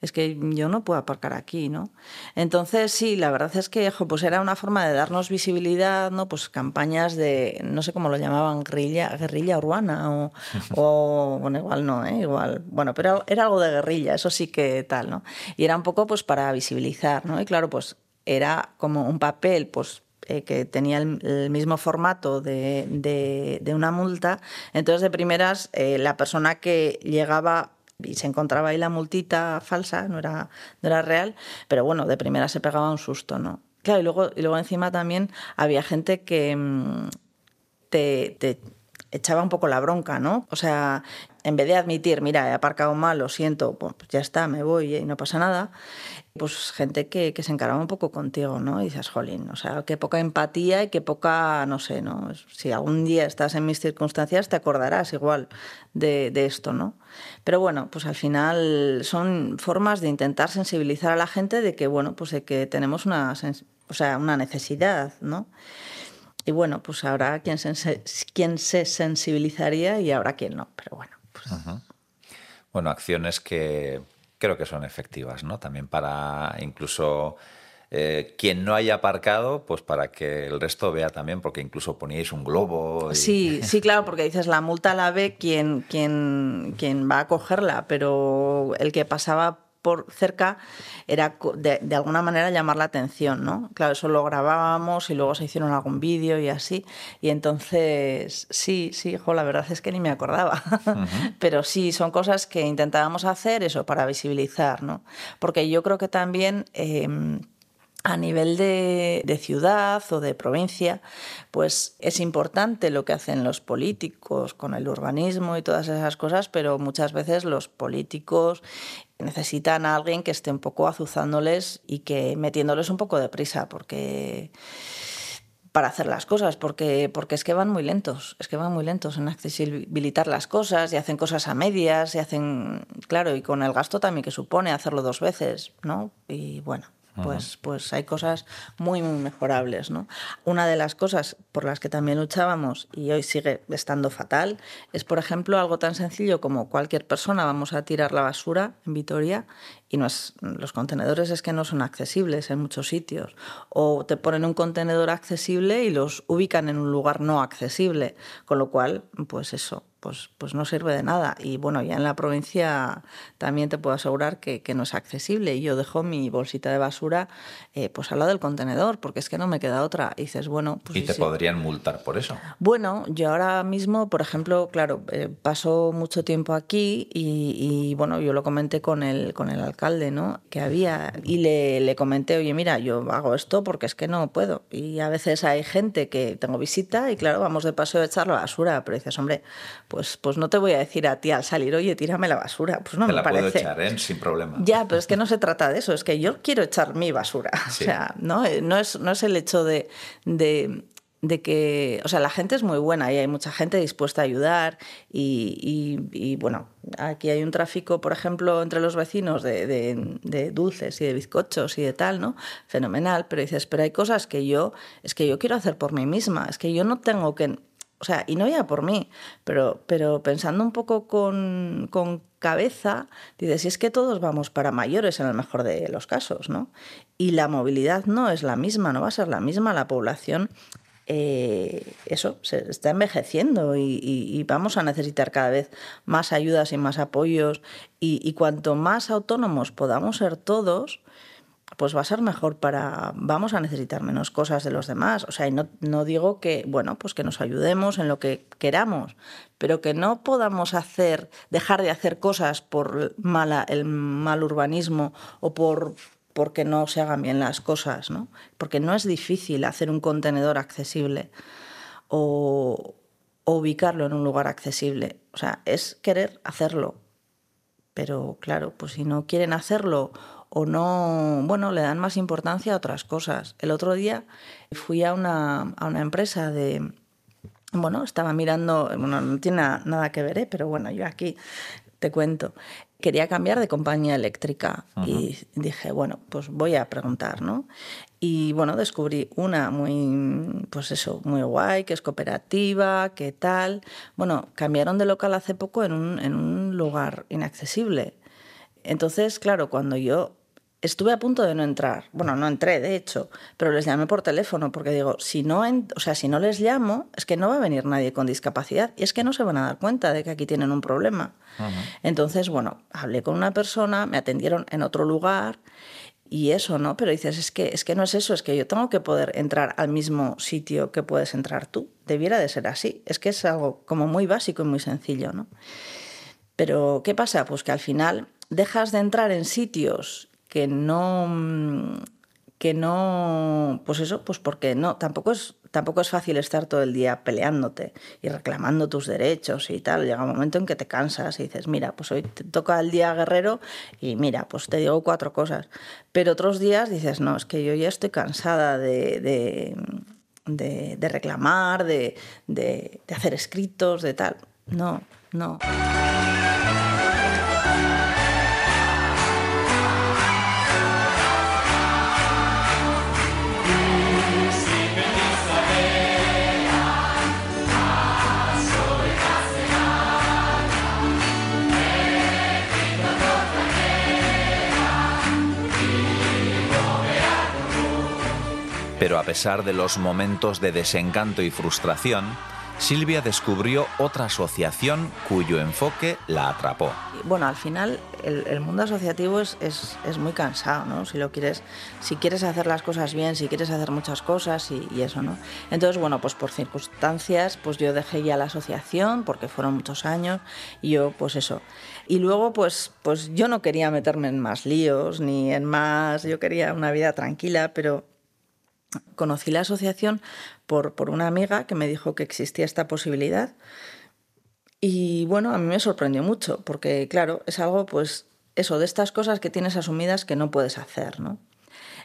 Es que yo no puedo aparcar aquí, ¿no? Entonces, sí, la verdad es que pues era una forma de darnos visibilidad, ¿no? Pues campañas de, no sé cómo lo llamaban, guerrilla, guerrilla urbana o, o bueno, igual no, ¿eh? Igual, bueno, pero era algo de guerrilla, eso sí que tal, ¿no? Y era un poco pues para visibilizar, ¿no? Y claro, pues era como un papel, pues eh, que tenía el, mismo formato de, de, de, una multa. Entonces, de primeras, eh, la persona que llegaba y se encontraba ahí la multita falsa, no era, no era real, pero bueno, de primera se pegaba un susto, ¿no? Claro, y luego, y luego encima también había gente que mm, te, te echaba un poco la bronca, ¿no? O sea, en vez de admitir, mira, he aparcado mal, lo siento, pues ya está, me voy y no pasa nada, pues gente que, que se encaraba un poco contigo, ¿no? Y dices, jolín, o sea, qué poca empatía y qué poca, no sé, ¿no? Si algún día estás en mis circunstancias, te acordarás igual de, de esto, ¿no? Pero bueno, pues al final son formas de intentar sensibilizar a la gente de que, bueno, pues de que tenemos una, o sea, una necesidad, ¿no? Y bueno, pues habrá quien se, quien se sensibilizaría y habrá quien no, pero bueno. Pues... Bueno, acciones que creo que son efectivas, ¿no? También para incluso eh, quien no haya aparcado, pues para que el resto vea también, porque incluso poníais un globo. Sí, sí, claro, porque dices la multa la ve quien, quien, quien va a cogerla, pero el que pasaba por cerca era de, alguna manera llamar la atención, ¿no? Claro, eso lo grabábamos y luego se hicieron algún vídeo y así. Y entonces, sí, sí, hijo, la verdad es que ni me acordaba. Pero sí, son cosas que intentábamos hacer eso para visibilizar, ¿no? Porque yo creo que también... Em, a nivel de, de, ciudad o de provincia, pues es importante lo que hacen los políticos con el urbanismo y todas esas cosas, pero muchas veces los políticos necesitan a alguien que esté un poco azuzándoles y que metiéndoles un poco de prisa, porque para hacer las cosas, porque, porque es que van muy lentos, es que van muy lentos en accesibilitar las cosas y hacen cosas a medias y hacen, claro, y con el gasto también que supone hacerlo dos veces, ¿no? Y bueno, pues, pues hay cosas muy, muy mejorables. ¿no? Una de las cosas por las que también luchábamos y hoy sigue estando fatal es, por ejemplo, algo tan sencillo como cualquier persona vamos a tirar la basura en Vitoria y no es, los contenedores es que no son accesibles en muchos sitios. O te ponen un contenedor accesible y los ubican en un lugar no accesible. Con lo cual, pues eso, pues, pues no sirve de nada. Y bueno, ya en la provincia también te puedo asegurar que, no es accesible. Yo dejo mi bolsita de basura eh, pues al lado del contenedor, porque es que no me queda otra. Y dices, bueno, pues... ¿Y te podrían multar por eso? Bueno, yo ahora mismo, por ejemplo, claro, eh, paso mucho tiempo aquí y, bueno, yo lo comenté con el, con el alcalde, ¿no? Que había, y le, le comenté, oye, mira, yo hago esto porque es que no puedo. Y a veces hay gente que tengo visita y claro, vamos de paso a echar la basura, pero dices, hombre, pues, pues no te voy a decir a ti al salir, oye, tírame la basura. Pues no te me la parece. puedo echar, ¿eh? Sin problema. Ya, pero es que no se trata de eso, es que yo quiero echar mi basura. O sea, ¿no? Eh, no, es, no es el hecho de, de de que, o sea, la gente es muy buena y hay mucha gente dispuesta a ayudar y, y, bueno, aquí hay un tráfico, por ejemplo, entre los vecinos de, de, dulces y de bizcochos y de tal, ¿no? Fenomenal, pero dices, pero hay cosas que yo, es que yo quiero hacer por mí misma, es que yo no tengo que, o sea, y no ya por mí, pero, pero pensando un poco con, con cabeza, dices, si es que todos vamos para mayores en el mejor de los casos, ¿no? Y la movilidad no es la misma, no va a ser la misma, la población eh, eso se está envejeciendo y, vamos a necesitar cada vez más ayudas y más apoyos y, cuanto más autónomos podamos ser todos, pues va a ser mejor para, vamos a necesitar menos cosas de los demás. O sea, y no, no digo que, bueno, pues que nos ayudemos en lo que queramos, pero que no podamos hacer, dejar de hacer cosas por mala, el mal urbanismo o por porque no se hagan bien las cosas, ¿no? Porque no es difícil hacer un contenedor accesible o, ubicarlo en un lugar accesible. O sea, es querer hacerlo. Pero claro, pues si no quieren hacerlo o no, bueno, le dan más importancia a otras cosas. El otro día fui a una, a una empresa de, bueno, estaba mirando, bueno, no tiene nada que ver, ¿eh? pero bueno, yo aquí te cuento. Quería cambiar de compañía eléctrica y dije, bueno, pues voy a preguntar, ¿no? Y bueno, descubrí una muy, pues eso, muy guay, que es cooperativa, que tal. Bueno, cambiaron de local hace poco en un, en un lugar inaccesible. Entonces, claro, cuando yo estuve a punto de no entrar. Bueno, no entré, de hecho, pero les llamé por teléfono porque digo, si no, o sea, si no les llamo, es que no va a venir nadie con discapacidad y es que no se van a dar cuenta de que aquí tienen un problema. Entonces, bueno, hablé con una persona, me atendieron en otro lugar y eso, ¿no? Pero dices, es que, es que no es eso, es que yo tengo que poder entrar al mismo sitio que puedes entrar tú. Debiera de ser así. Es que es algo como muy básico y muy sencillo, ¿no? Pero, ¿qué pasa? Pues que al final dejas de entrar en sitios que no que no pues eso pues porque no tampoco es tampoco es fácil estar todo el día peleándote y reclamando tus derechos y tal. Llega un momento en que te cansas y dices mira pues hoy te toca el día guerrero y mira pues te digo cuatro cosas pero otros días dices no es que yo ya estoy cansada de, de, de, de reclamar de, de hacer escritos de tal no no A pesar de los momentos de desencanto y frustración, Silvia descubrió otra asociación cuyo enfoque la atrapó. Bueno, al final el, mundo asociativo es, es, es, muy cansado, ¿no? Si lo quieres, si quieres hacer las cosas bien, si quieres hacer muchas cosas y, y, eso, ¿no? Entonces, bueno, pues por circunstancias, pues yo dejé ya la asociación porque fueron muchos años y yo, pues eso. Y luego, pues, pues yo no quería meterme en más líos ni en más, yo quería una vida tranquila, pero Conocí la asociación por, por una amiga que me dijo que existía esta posibilidad y bueno, a mí me sorprendió mucho porque claro, es algo pues eso, de estas cosas que tienes asumidas que no puedes hacer, ¿no?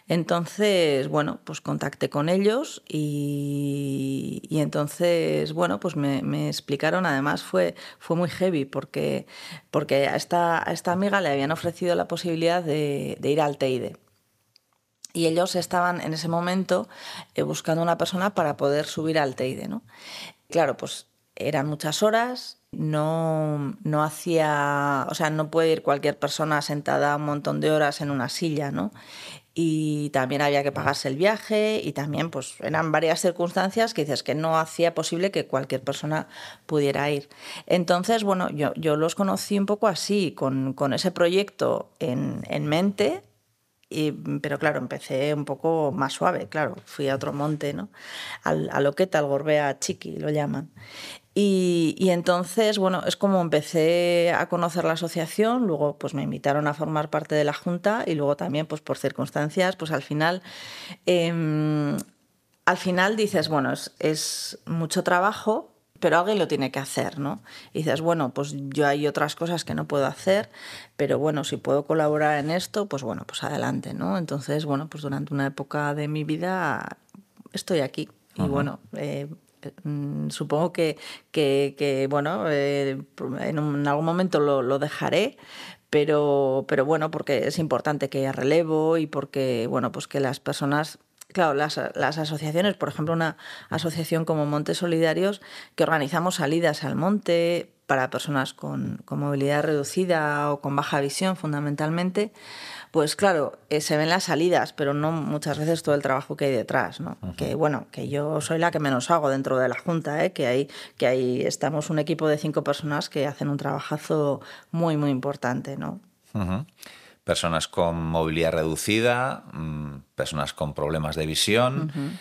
Entonces, bueno, pues contacté con ellos y, y entonces, bueno, pues me, me, explicaron, además fue, fue muy heavy porque, porque a, esta, a esta amiga le habían ofrecido la posibilidad de, de ir al Teide y ellos estaban en ese momento eh, buscando una persona para poder subir al Teide, ¿no? Claro, pues eran muchas horas, no, no hacía, o sea, no puede ir cualquier persona sentada un montón de horas en una silla, ¿no? Y también había que pagarse el viaje y también pues eran varias circunstancias que dices que no hacía posible que cualquier persona pudiera ir. Entonces, bueno, yo, yo los conocí un poco así, con, con ese proyecto en, en mente, pero claro, empecé un poco más suave, claro, fui a otro monte, ¿no? Al, a Loqueta, al Gorbea Chiqui, lo llaman. Y, y, entonces, bueno, es como empecé a conocer la asociación, luego pues me invitaron a formar parte de la junta y luego también pues por circunstancias, pues al final, eh, al final dices, bueno, es, es mucho trabajo, pero alguien lo tiene que hacer, ¿no? Y dices, bueno, pues yo hay otras cosas que no puedo hacer, pero bueno, si puedo colaborar en esto, pues bueno, pues adelante, ¿no? Entonces, bueno, pues durante una época de mi vida estoy aquí. Y bueno, eh, mm, supongo que, que, que bueno, eh, en, algún momento lo, lo dejaré, pero, pero bueno, porque es importante que haya relevo y porque, bueno, pues que las personas Claro, las, las, asociaciones, por ejemplo, una asociación como Montes Solidarios, que organizamos salidas al monte para personas con, con movilidad reducida o con baja visión fundamentalmente, pues claro, eh, se ven las salidas, pero no muchas veces todo el trabajo que hay detrás, ¿no? Que bueno, que yo soy la que menos hago dentro de la Junta, ¿eh? que ahí que estamos un equipo de cinco personas que hacen un trabajazo muy, muy importante, ¿no? -huh personas con movilidad reducida, mm, personas con problemas de visión uh -huh.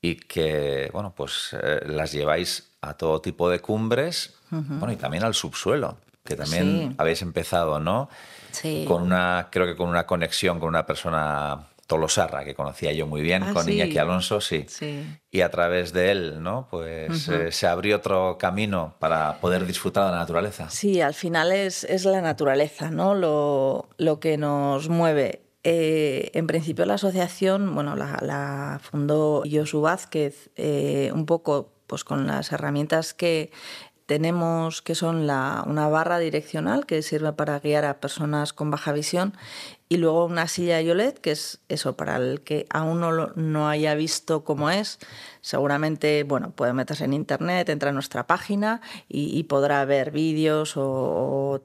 y que, bueno, pues eh, las lleváis a todo tipo de cumbres, uh -huh. bueno, y también al subsuelo, que también sí. habéis empezado, ¿no? Sí. Con una, creo que con una conexión con una persona Tolosarra, que conocía yo muy bien, ah, con sí. Iñaki Alonso, sí. sí. Y a través de él, ¿no? Pues uh -huh. eh, se abrió otro camino para poder disfrutar de la naturaleza. Sí, al final es, es la naturaleza, ¿no? Lo, lo que nos mueve. Eh, en principio la asociación, bueno, la, la fundó Josu Vázquez eh, un poco pues con las herramientas que tenemos que son la, una barra direccional que sirve para guiar a personas con baja visión y luego una silla Yolet, que es eso, para el que aún no, no haya visto cómo es, seguramente bueno, puede meterse en internet, entra a nuestra página y, y podrá ver vídeos o, o,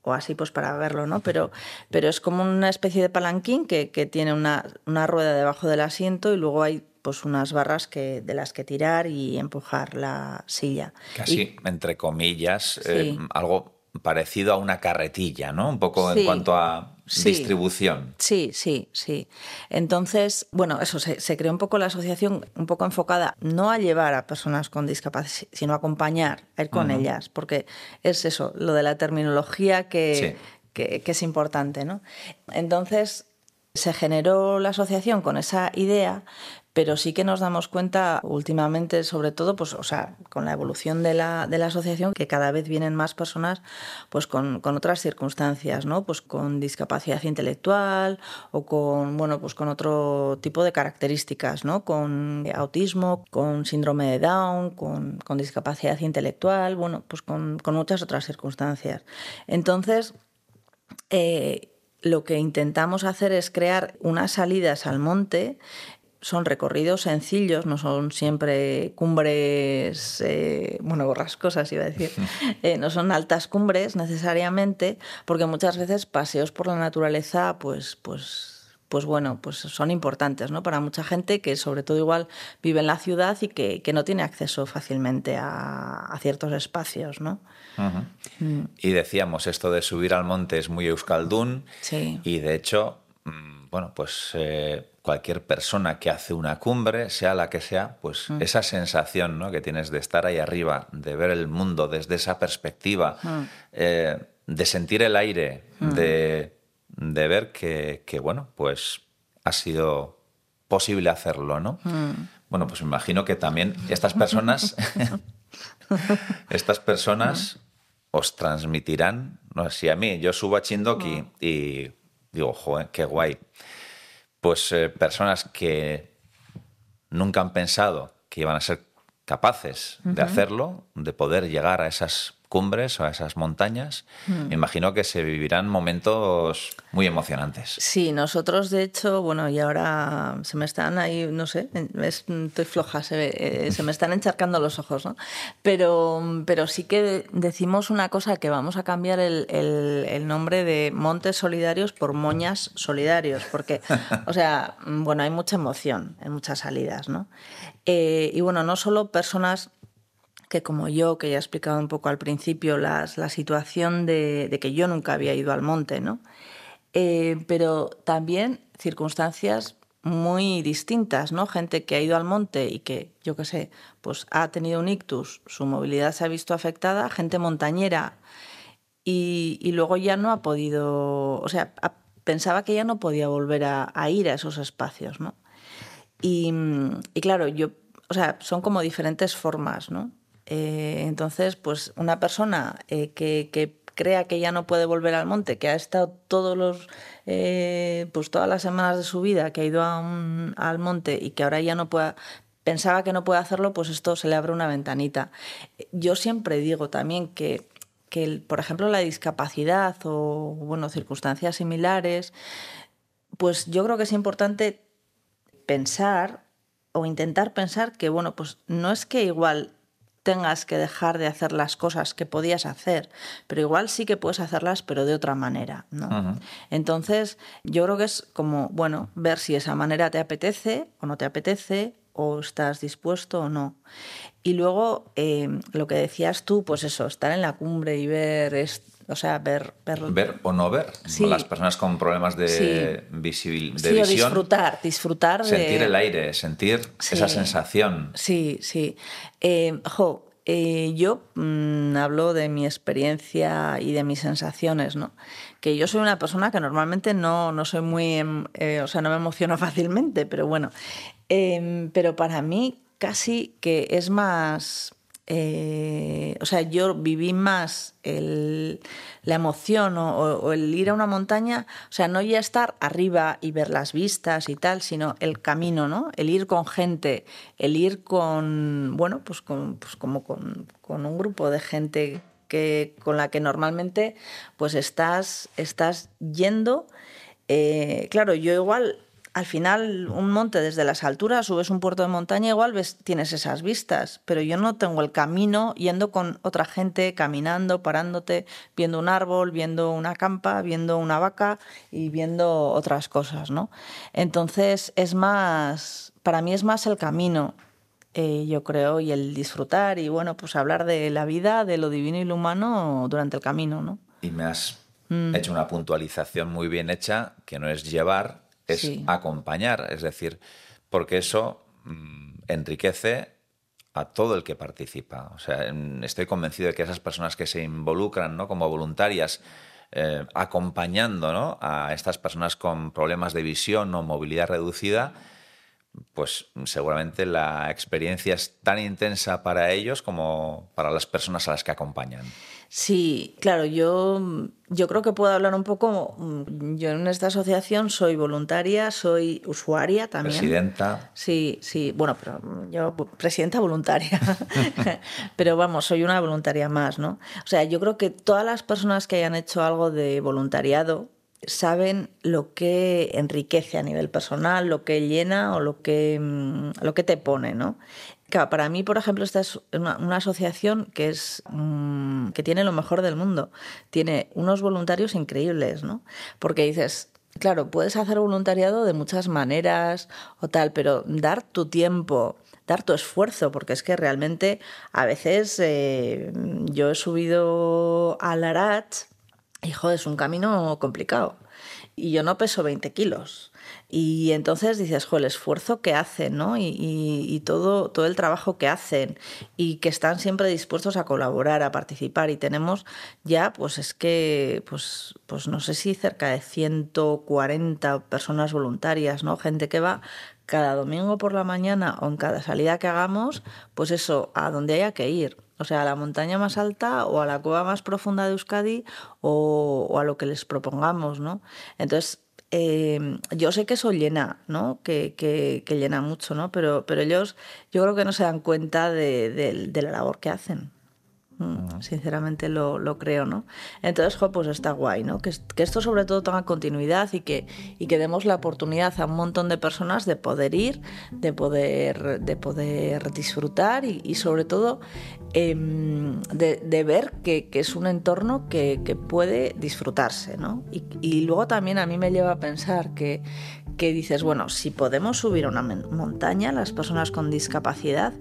o, así pues para verlo, ¿no? Pero, pero es como una especie de palanquín que, que tiene una, una rueda debajo del asiento y luego hay pues unas barras que, de las que tirar y empujar la silla. Casi, y, entre comillas, sí. eh, algo parecido a una carretilla, ¿no? Un poco sí. en cuanto a sí. distribución. Sí, sí, sí. Entonces, bueno, eso, se, se, creó un poco la asociación, un poco enfocada no a llevar a personas con discapacidad, sino a acompañar, a ir con uh -huh. ellas, porque es eso, lo de la terminología que, que, que es importante, ¿no? Entonces, se generó la asociación con esa idea, pero sí que nos damos cuenta últimamente, sobre todo, pues, o sea, con la evolución de la, de la asociación, que cada vez vienen más personas pues, con, con, otras circunstancias, ¿no? Pues con discapacidad intelectual o con, bueno, pues con otro tipo de características, ¿no? Con autismo, con síndrome de Down, con, con discapacidad intelectual, bueno, pues con, con muchas otras circunstancias. Entonces, eh, lo que intentamos hacer es crear unas salidas al monte son recorridos sencillos, no son siempre cumbres, eh, bueno, borrascosas iba a decir, eh, no son altas cumbres necesariamente, porque muchas veces paseos por la naturaleza, pues, pues pues bueno, pues son importantes ¿no? para mucha gente que sobre todo igual vive en la ciudad y que, que no tiene acceso fácilmente a, a ciertos espacios. ¿no? Uh -huh. mm. Y decíamos, esto de subir al monte es muy euskaldún sí. y de hecho, bueno, pues eh, cualquier persona que hace una cumbre, sea la que sea, pues mm. esa sensación ¿no? que tienes de estar ahí arriba, de ver el mundo desde esa perspectiva, mm. eh, de sentir el aire, de de ver que, que, bueno, pues ha sido posible hacerlo, ¿no? Mm. Bueno, pues me imagino que también estas personas, estas personas os transmitirán, no sé si a mí, yo subo a Chindoki mm. y digo, joder, qué guay. Pues eh, personas que nunca han pensado que iban a ser capaces uh -huh. de hacerlo, de poder llegar a esas cumbres o a esas montañas, Hmm. me imagino que se vivirán momentos muy emocionantes. Sí, nosotros de hecho, bueno, y ahora se me están ahí, no sé, es- estoy floja, se, eh, se me están encharcando los ojos, ¿no? Pero, pero sí que decimos una cosa, que vamos a cambiar el, el- el nombre de Montes Solidarios por Moñas Solidarios, porque, o sea, bueno, hay mucha emoción en muchas salidas, ¿no? Eh, y bueno, no solo personas que como yo, que ya he explicado un poco al principio, las- la situación de, de que yo nunca había ido al monte, ¿no? Eh, pero también circunstancias muy distintas, ¿no? Gente que ha ido al monte y que, yo qué sé, pues ha tenido un ictus, su movilidad se ha visto afectada, gente montañera y, y luego ya no ha podido, o sea, pensaba que ya no podía volver a, a ir a esos espacios, ¿no? Y, y claro, yo, o sea, son como diferentes formas, ¿no? Eh, entonces, pues una persona eh, que, crea que ya no puede volver al monte, que ha estado todos los, eh, pues todas las semanas de su vida, que ha ido al monte y que ahora ya no pueda, pensaba que no puede hacerlo, pues esto se le abre una ventanita. Yo siempre digo también que, que por ejemplo, la discapacidad o, bueno, circunstancias similares, pues yo creo que es importante pensar o intentar pensar que, bueno, pues no es que igual tengas que dejar de hacer las cosas que podías hacer, pero igual sí que puedes hacerlas, pero de otra manera, ¿no? Entonces, yo creo que es como, bueno, ver si esa manera te apetece o no te apetece, o estás dispuesto o no. Y luego, eh, lo que decías tú, pues eso, estar en la cumbre y ver, es- o sea, ver... ver, Ver o no ver. Sí. Las personas con problemas de, Sí. visibil- de sí, o disfrutar, disfrutar de... Sentir el aire, sentir esa sensación. Sí, sí. Eh, jo, eh, yo mm, hablo de mi experiencia y de mis sensaciones, ¿no? Que yo soy una persona que normalmente no, no soy muy, em, eh, o sea, no me emociono fácilmente, pero bueno. Em, pero para mí casi que es más, eh, o sea, yo viví más la emoción o, el ir a una montaña, o sea, no ya estar arriba y ver las vistas y tal, sino el camino, ¿no? El ir con gente, el ir con, bueno, pues, con, pues como con un grupo de gente que, con la que normalmente pues estás, estás yendo. Eh, claro, yo igual al final un monte desde las alturas, subes un puerto de montaña, igual ves, tienes esas vistas, pero yo no tengo el camino yendo con otra gente, caminando, parándote, viendo un árbol, viendo una campa, viendo una vaca y viendo otras cosas, ¿no? Entonces es más, para mí es más el camino, eh, yo creo, y el disfrutar y bueno, pues hablar de la vida, de lo divino y lo humano durante el camino, ¿no? Y me has Mm. hecho una puntualización muy bien hecha, que no es llevar, es Sí. acompañar. Es decir, porque eso mm, enriquece a todo el que participa. O sea, estoy convencido de que esas personas que se involucran ¿no? como voluntarias, eh, acompañando ¿no? a estas personas con problemas de visión o movilidad reducida, pues seguramente la experiencia es tan intensa para ellos como para las personas a las que acompañan. Sí, claro, yo, yo creo que puedo hablar un poco. mm, Yo en esta asociación soy voluntaria, soy usuaria también. Presidenta. Sí, sí, bueno, pero yo presidenta voluntaria. pero vamos, soy una voluntaria más, ¿no? O sea, yo creo que todas las personas que hayan hecho algo de voluntariado saben lo que enriquece a nivel personal, lo que llena o lo que, mm, lo que te pone, ¿no? Claro, para mí, por ejemplo, esta es una, asociación que es mm, que tiene lo mejor del mundo. Tiene unos voluntarios increíbles, ¿no? Porque dices, claro, puedes hacer voluntariado de muchas maneras o tal, pero dar tu tiempo, dar tu esfuerzo, porque es que realmente a veces eh, yo he subido al Arat joder, es un camino complicado. Y yo no peso 20 kilos. Y entonces dices, jo, el esfuerzo que hacen, ¿no? Y, todo, todo el trabajo que hacen y que están siempre dispuestos a colaborar, a participar. Y tenemos ya, pues es que, pues, pues no sé si cerca de 140 personas voluntarias, ¿no? Gente que va cada domingo por la mañana o en cada salida que hagamos, pues eso, a donde haya que ir. O sea, a la montaña más alta o a la cueva más profunda de Euskadi o, o a lo que les propongamos, ¿no? Entonces, eh, yo sé que eso llena, ¿no? Que, que- que llena mucho, ¿no? Pero, pero ellos yo creo que no se dan cuenta de, de- de la labor que hacen. Mm, sinceramente lo, lo, creo, ¿no? Entonces, pues está guay, ¿no? Que, que, esto sobre todo tenga continuidad y que, y que demos la oportunidad a un montón de personas de poder ir, de poder, de poder disfrutar y, sobre todo em, de, de, ver que, que, es un entorno que, que puede disfrutarse, ¿no? Y, y, luego también a mí me lleva a pensar que, que dices, bueno, si podemos subir una montaña, las personas con discapacidad,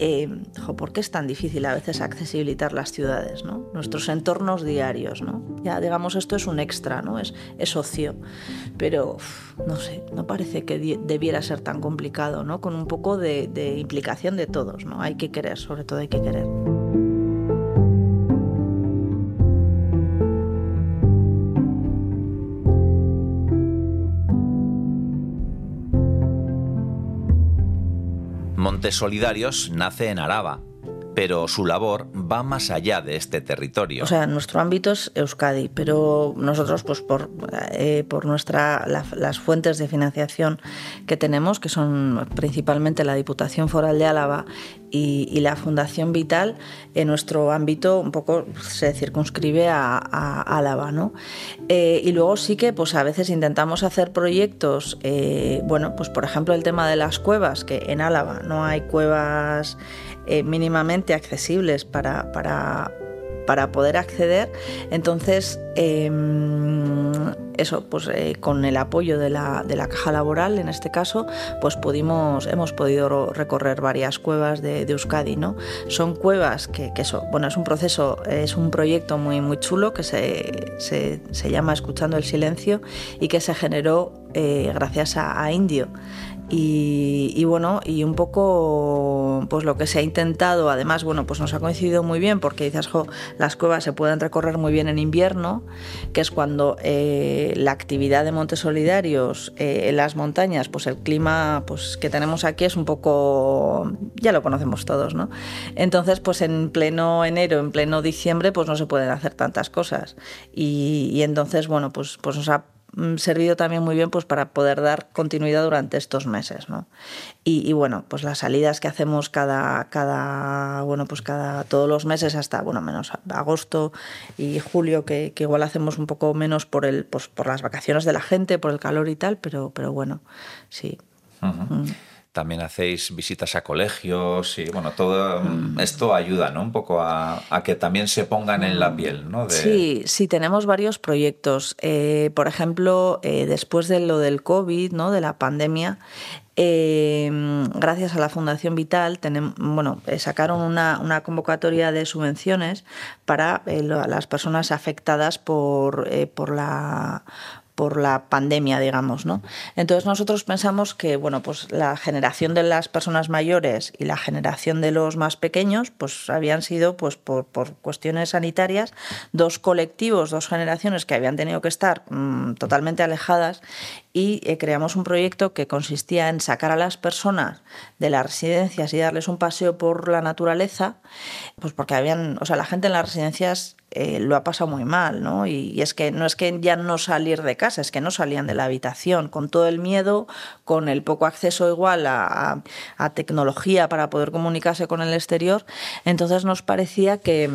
eh, ¿por qué es tan difícil a veces accesibilitar las ciudades, ¿no? nuestros entornos diarios? ¿no? Ya digamos, esto es un extra, ¿no? es, es ocio, pero no sé, no parece que debiera ser tan complicado, ¿no? con un poco de, de implicación de todos, ¿no? hay que querer, sobre todo hay que querer. Montes Solidarios nace en Araba, pero su labor va más allá de este territorio. O sea, nuestro ámbito es Euskadi, pero nosotros, pues por, eh, por nuestra, las fuentes de financiación que tenemos, que son principalmente la Diputación Foral de Álava y, la Fundación Vital, en nuestro ámbito un poco se circunscribe a, Álava, ¿no? Eh, y luego sí que, pues a veces intentamos hacer proyectos, eh, bueno, pues por ejemplo el tema de las cuevas, que en Álava no hay cuevas eh, mínimamente accesibles para, para, para, poder acceder. Entonces, em, eso, pues eh, con el apoyo de la, de la, caja laboral, en este caso, pues pudimos, hemos podido recorrer varias cuevas de, Euskadi, ¿no? Son cuevas que, eso, bueno, es un proceso, es un proyecto muy, muy chulo que se, se, se llama Escuchando el Silencio y que se generó eh, gracias a Indio. Y, bueno, y un poco pues lo que se ha intentado, además, bueno, pues nos ha coincidido muy bien porque dices, las cuevas se pueden recorrer muy bien en invierno, que es cuando eh, la actividad de montes solidarios eh, en las montañas, pues el clima pues, que tenemos aquí es un poco, ya lo conocemos todos, ¿no? Entonces, pues en pleno enero, en pleno diciembre, pues no se pueden hacer tantas cosas. Y, entonces, bueno, pues, pues nos ha servido también muy bien pues para poder dar continuidad durante estos meses ¿no? y, bueno pues las salidas que hacemos cada cada bueno pues cada todos los meses hasta bueno menos agosto y julio que, que igual hacemos un poco menos por el pues por las vacaciones de la gente por el calor y tal pero pero bueno sí también hacéis visitas a colegios y bueno, todo mm. esto ayuda ¿no? un poco a, que también se pongan en la piel. ¿no? Sí, sí, tenemos varios proyectos. Eh, por ejemplo, eh, después de lo del COVID, ¿no? de la pandemia, eh, gracias a la Fundación Vital, tenemos, bueno, sacaron una, una, convocatoria de subvenciones para las personas afectadas por, por la por la pandemia, digamos, ¿no? Entonces nosotros pensamos que, bueno, pues la generación de las personas mayores y la generación de los más pequeños, pues habían sido, pues por, cuestiones sanitarias, dos colectivos, dos generaciones que habían tenido que estar mmm, totalmente alejadas y eh, creamos un proyecto que consistía en sacar a las personas de las residencias y darles un paseo por la naturaleza, pues porque habían, o sea, la gente en las residencias eh, lo ha pasado muy mal, ¿no? Y, es que no es que ya no salir de casa, es que no salían de la habitación, con todo el miedo, con el poco acceso igual a, a tecnología para poder comunicarse con el exterior. Entonces nos parecía que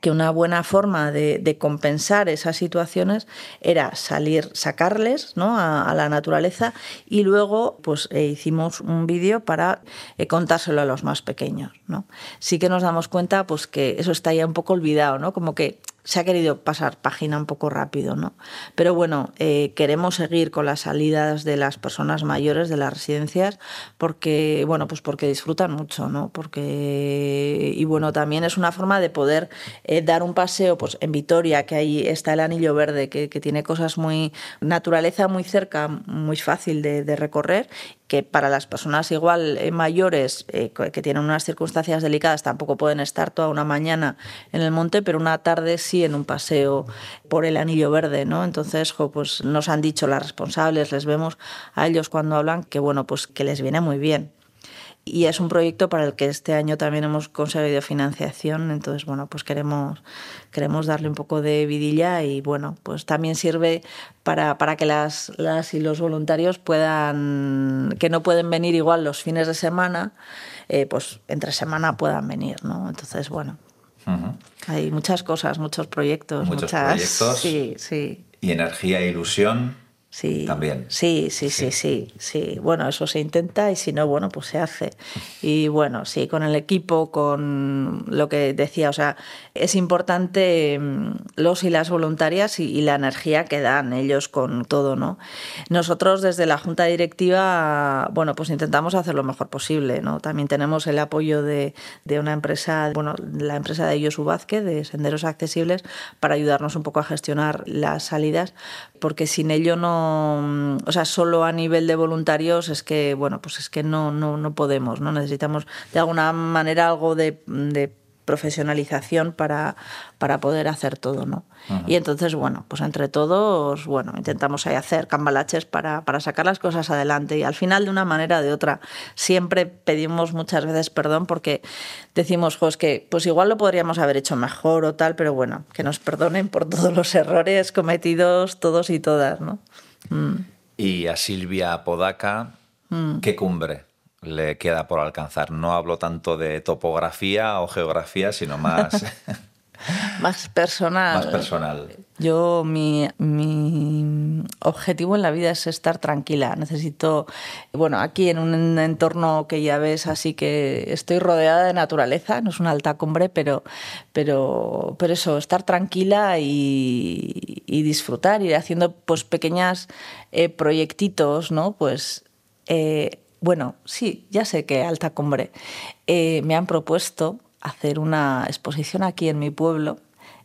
que una buena forma de, compensar esas situaciones era salir, sacarles ¿no? a, la naturaleza y luego pues eh, hicimos un vídeo para eh, contárselo a los más pequeños. ¿no? Sí que nos damos cuenta pues que eso está ya un poco olvidado, ¿no? como que se ha querido pasar página un poco rápido, ¿no? Pero bueno, eh, queremos seguir con las salidas de las personas mayores de las residencias porque, bueno, pues porque disfrutan mucho, ¿no? Porque, y bueno, también es una forma de poder eh, dar un paseo, pues en Vitoria, que ahí está el Anillo Verde, que, tiene cosas muy, naturaleza muy cerca, muy fácil de recorrer que para las personas igual eh, mayores eh, que tienen unas circunstancias delicadas tampoco pueden estar toda una mañana en el monte, pero una tarde sí en un paseo por el anillo verde, ¿no? Entonces, pues nos han dicho las responsables, les vemos a ellos cuando hablan que bueno, pues que les viene muy bien y es un proyecto para el que este año también hemos conseguido financiación, entonces bueno, pues queremos, queremos darle un poco de vidilla y bueno, pues también sirve para, para que las, las y los voluntarios puedan, que no pueden venir igual los fines de semana, eh, pues entre semana puedan venir, ¿no? Entonces bueno, Hay muchas cosas, muchos proyectos. Muchos muchas... proyectos. Sí, sí. Y energía e ilusión. Sí, También. Sí, sí, sí, sí, sí, Bueno, eso se intenta y si no, bueno, pues se hace. Y bueno, sí, con el equipo, con lo que decía, o sea, es importante mm, los y las voluntarias y, la energía que dan ellos con todo, ¿no? Nosotros desde la Junta Directiva, bueno, pues intentamos hacer lo mejor posible, ¿no? También tenemos el apoyo de, de una empresa, bueno, la empresa de Josu Vázquez, de Senderos Accesibles, para ayudarnos un poco a gestionar las salidas, porque sin ello no Mm, o sea, solo a nivel de voluntarios es que, bueno, pues es que no, no, no podemos, ¿no? Necesitamos de alguna manera algo de, profesionalización para, para poder hacer todo, ¿no? Y entonces, bueno, pues entre todos, bueno, intentamos ahí hacer cambalaches para, para sacar las cosas adelante y al final, de una manera o de otra, siempre pedimos muchas veces perdón porque decimos, pues que pues igual lo podríamos haber hecho mejor o tal, pero bueno, que nos perdonen por todos los errores cometidos todos y todas, ¿no? Y a Silvia Podaca, mm. ¿qué cumbre le queda por alcanzar? No hablo tanto de topografía o geografía, sino más... más personal. Más personal. Yo, mi, mi, objetivo en la vida es estar tranquila. Necesito, bueno, aquí en un entorno que ya ves, así que estoy rodeada de naturaleza, no es una alta cumbre, pero, pero, pero eso, estar tranquila y, y disfrutar, ir haciendo pues pequeñas eh, proyectitos, ¿no? Pues. Eh, bueno, sí, ya sé que Alta Cumbre eh, me han propuesto hacer una exposición aquí en mi pueblo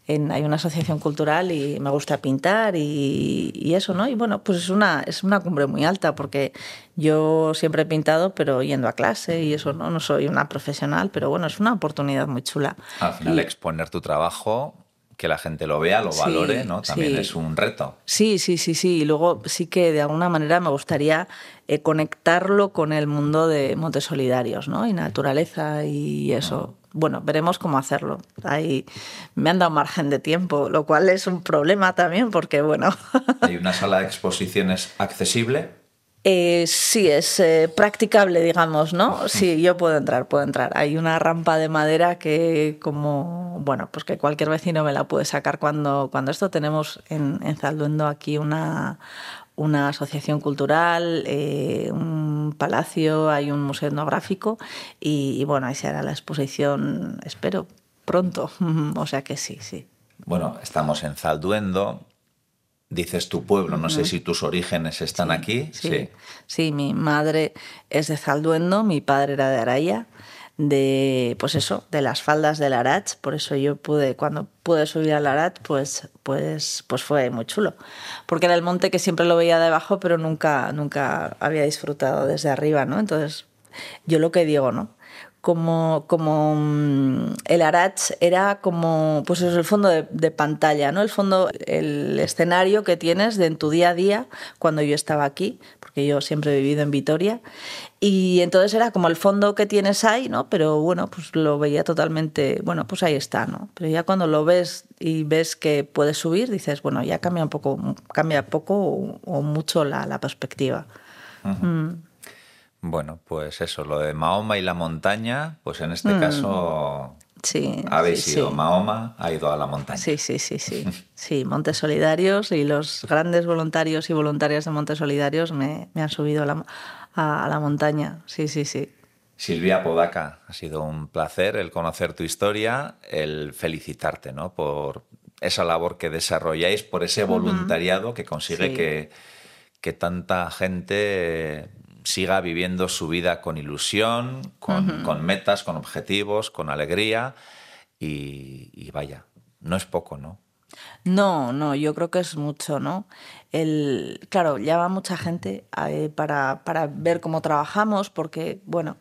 hay una asociación cultural y me gusta pintar y, eso, ¿no? Y bueno, pues es una, es una cumbre muy alta porque yo siempre he pintado, pero yendo a clase y eso, ¿no? No soy una profesional, pero bueno, es una oportunidad muy chula. Al final, exponer tu trabajo que la gente lo vea, lo valore, ¿no? También es un reto. Sí, sí, sí, sí. Y luego sí que de alguna manera me gustaría eh, conectarlo con el mundo de Montes Solidarios, ¿no? Y naturaleza y eso bueno, veremos cómo hacerlo. Ahí me han dado margen de tiempo, lo cual es un problema también porque, bueno... ¿Hay una sala de exposiciones accesible? Eh, sí, es eh, practicable, digamos, ¿no? Sí, yo puedo entrar, puedo entrar. Hay una rampa de madera que como, bueno, pues que cualquier vecino me la puede sacar cuando, cuando esto tenemos en, en Zalduendo aquí una, una asociación cultural, eh, un palacio, hay un museo etnográfico y, bueno, ahí se hará la exposición, espero, pronto. o sea que sí, sí. Bueno, estamos en Zalduendo. Dices tu pueblo, no sé si tus orígenes están aquí. Sí. sí. mi madre es de Zalduendo, mi padre era de Araya de, pues eso, de las faldas del Arach. Por eso yo pude, cuando pude subir al Arach, pues, pues, pues fue muy chulo. Porque era el monte que siempre lo veía de abajo, pero nunca, nunca había disfrutado desde arriba, ¿no? Entonces, yo lo que digo, ¿no? Como, como mm, el Arach era como pues es el fondo de, pantalla, ¿no? El fondo, el escenario que tienes de en tu día a día cuando yo estaba aquí, porque yo siempre he vivido en Vitoria. Y entonces era como el fondo que tienes ahí, ¿no? Pero bueno, pues lo veía totalmente, bueno, pues ahí está, ¿no? Pero ya cuando lo ves y ves que puedes subir, dices, bueno, ya cambia un poco, cambia poco o, mucho la, perspectiva. Bueno, pues eso, lo de Mahoma y la montaña, pues en este mm. caso sí, habéis ido. Mahoma ha ido a la montaña. Sí, sí, sí, sí. Sí, Montes Solidarios y los grandes voluntarios y voluntarias de Montes Solidarios me, han subido a la, a, la montaña. Sí, sí, sí. Silvia Podaca, ha sido un placer el conocer tu historia, el felicitarte ¿no? por esa labor que desarrolláis, por ese voluntariado que consigue que, que tanta gente siga viviendo su vida con ilusión, con, metas, con objetivos, con alegría y, vaya, no es poco, ¿no? No, no, yo creo que es mucho, ¿no? El, claro, llama mucha gente eh, para, para, ver cómo trabajamos, porque, bueno,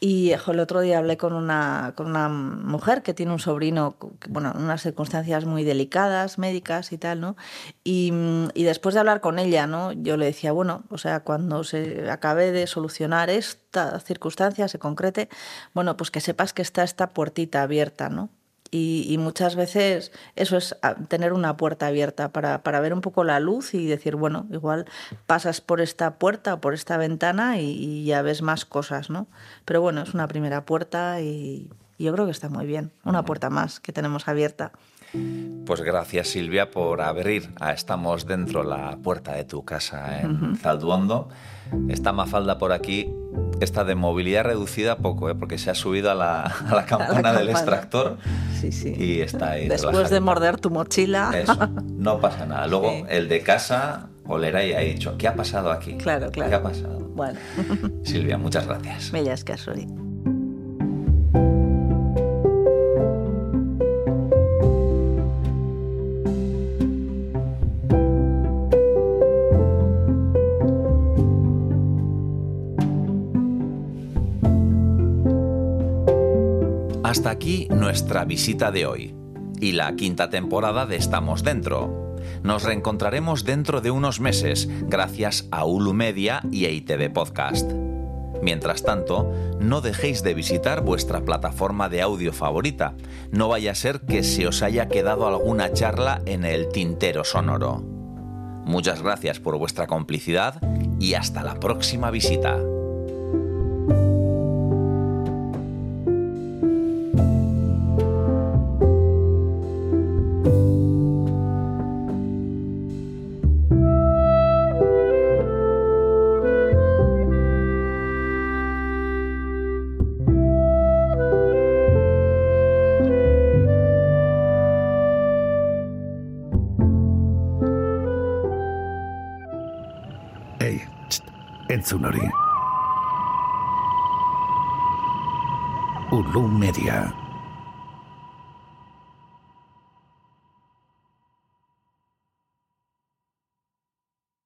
y el otro día hablé con una, con una mujer que tiene un sobrino, bueno, en unas circunstancias muy delicadas, médicas y tal, ¿no? Y, y, después de hablar con ella, ¿no? Yo le decía, bueno, o sea, cuando se acabe de solucionar esta circunstancia, se concrete, bueno, pues que sepas que está esta puertita abierta, ¿no? Y, muchas veces eso es ah, tener una puerta abierta para, para, ver un poco la luz y decir, bueno, igual pasas por esta puerta o por esta ventana y, ya ves más cosas, ¿no? Pero bueno, es una primera puerta y, Y yo creo que está muy bien. Una puerta más que tenemos abierta. Pues gracias Silvia por abrir a Estamos Dentro la puerta de tu casa en Zalduondo. Esta mafalda por aquí está de movilidad reducida poco, ¿eh? porque se ha subido a la, a la campana del extractor sí, sí. y está ahí. Después de morder tu mochila. Eso, no pasa nada. Luego el de casa olerá y ha dicho, ¿qué ha pasado aquí? Claro, claro. ¿Qué ha pasado? Bueno. Silvia, muchas gracias. Bellas Casori. Hasta aquí nuestra visita de hoy y la quinta temporada de Estamos Dentro. Nos reencontraremos dentro de unos meses gracias a Ulu Media y a ITV Podcast. Mientras tanto, no dejéis de visitar vuestra plataforma de audio favorita. No vaya a ser que se os haya quedado alguna charla en el tintero sonoro. Muchas gracias por vuestra complicidad y hasta la próxima visita. Entzun hori. Ulu Media.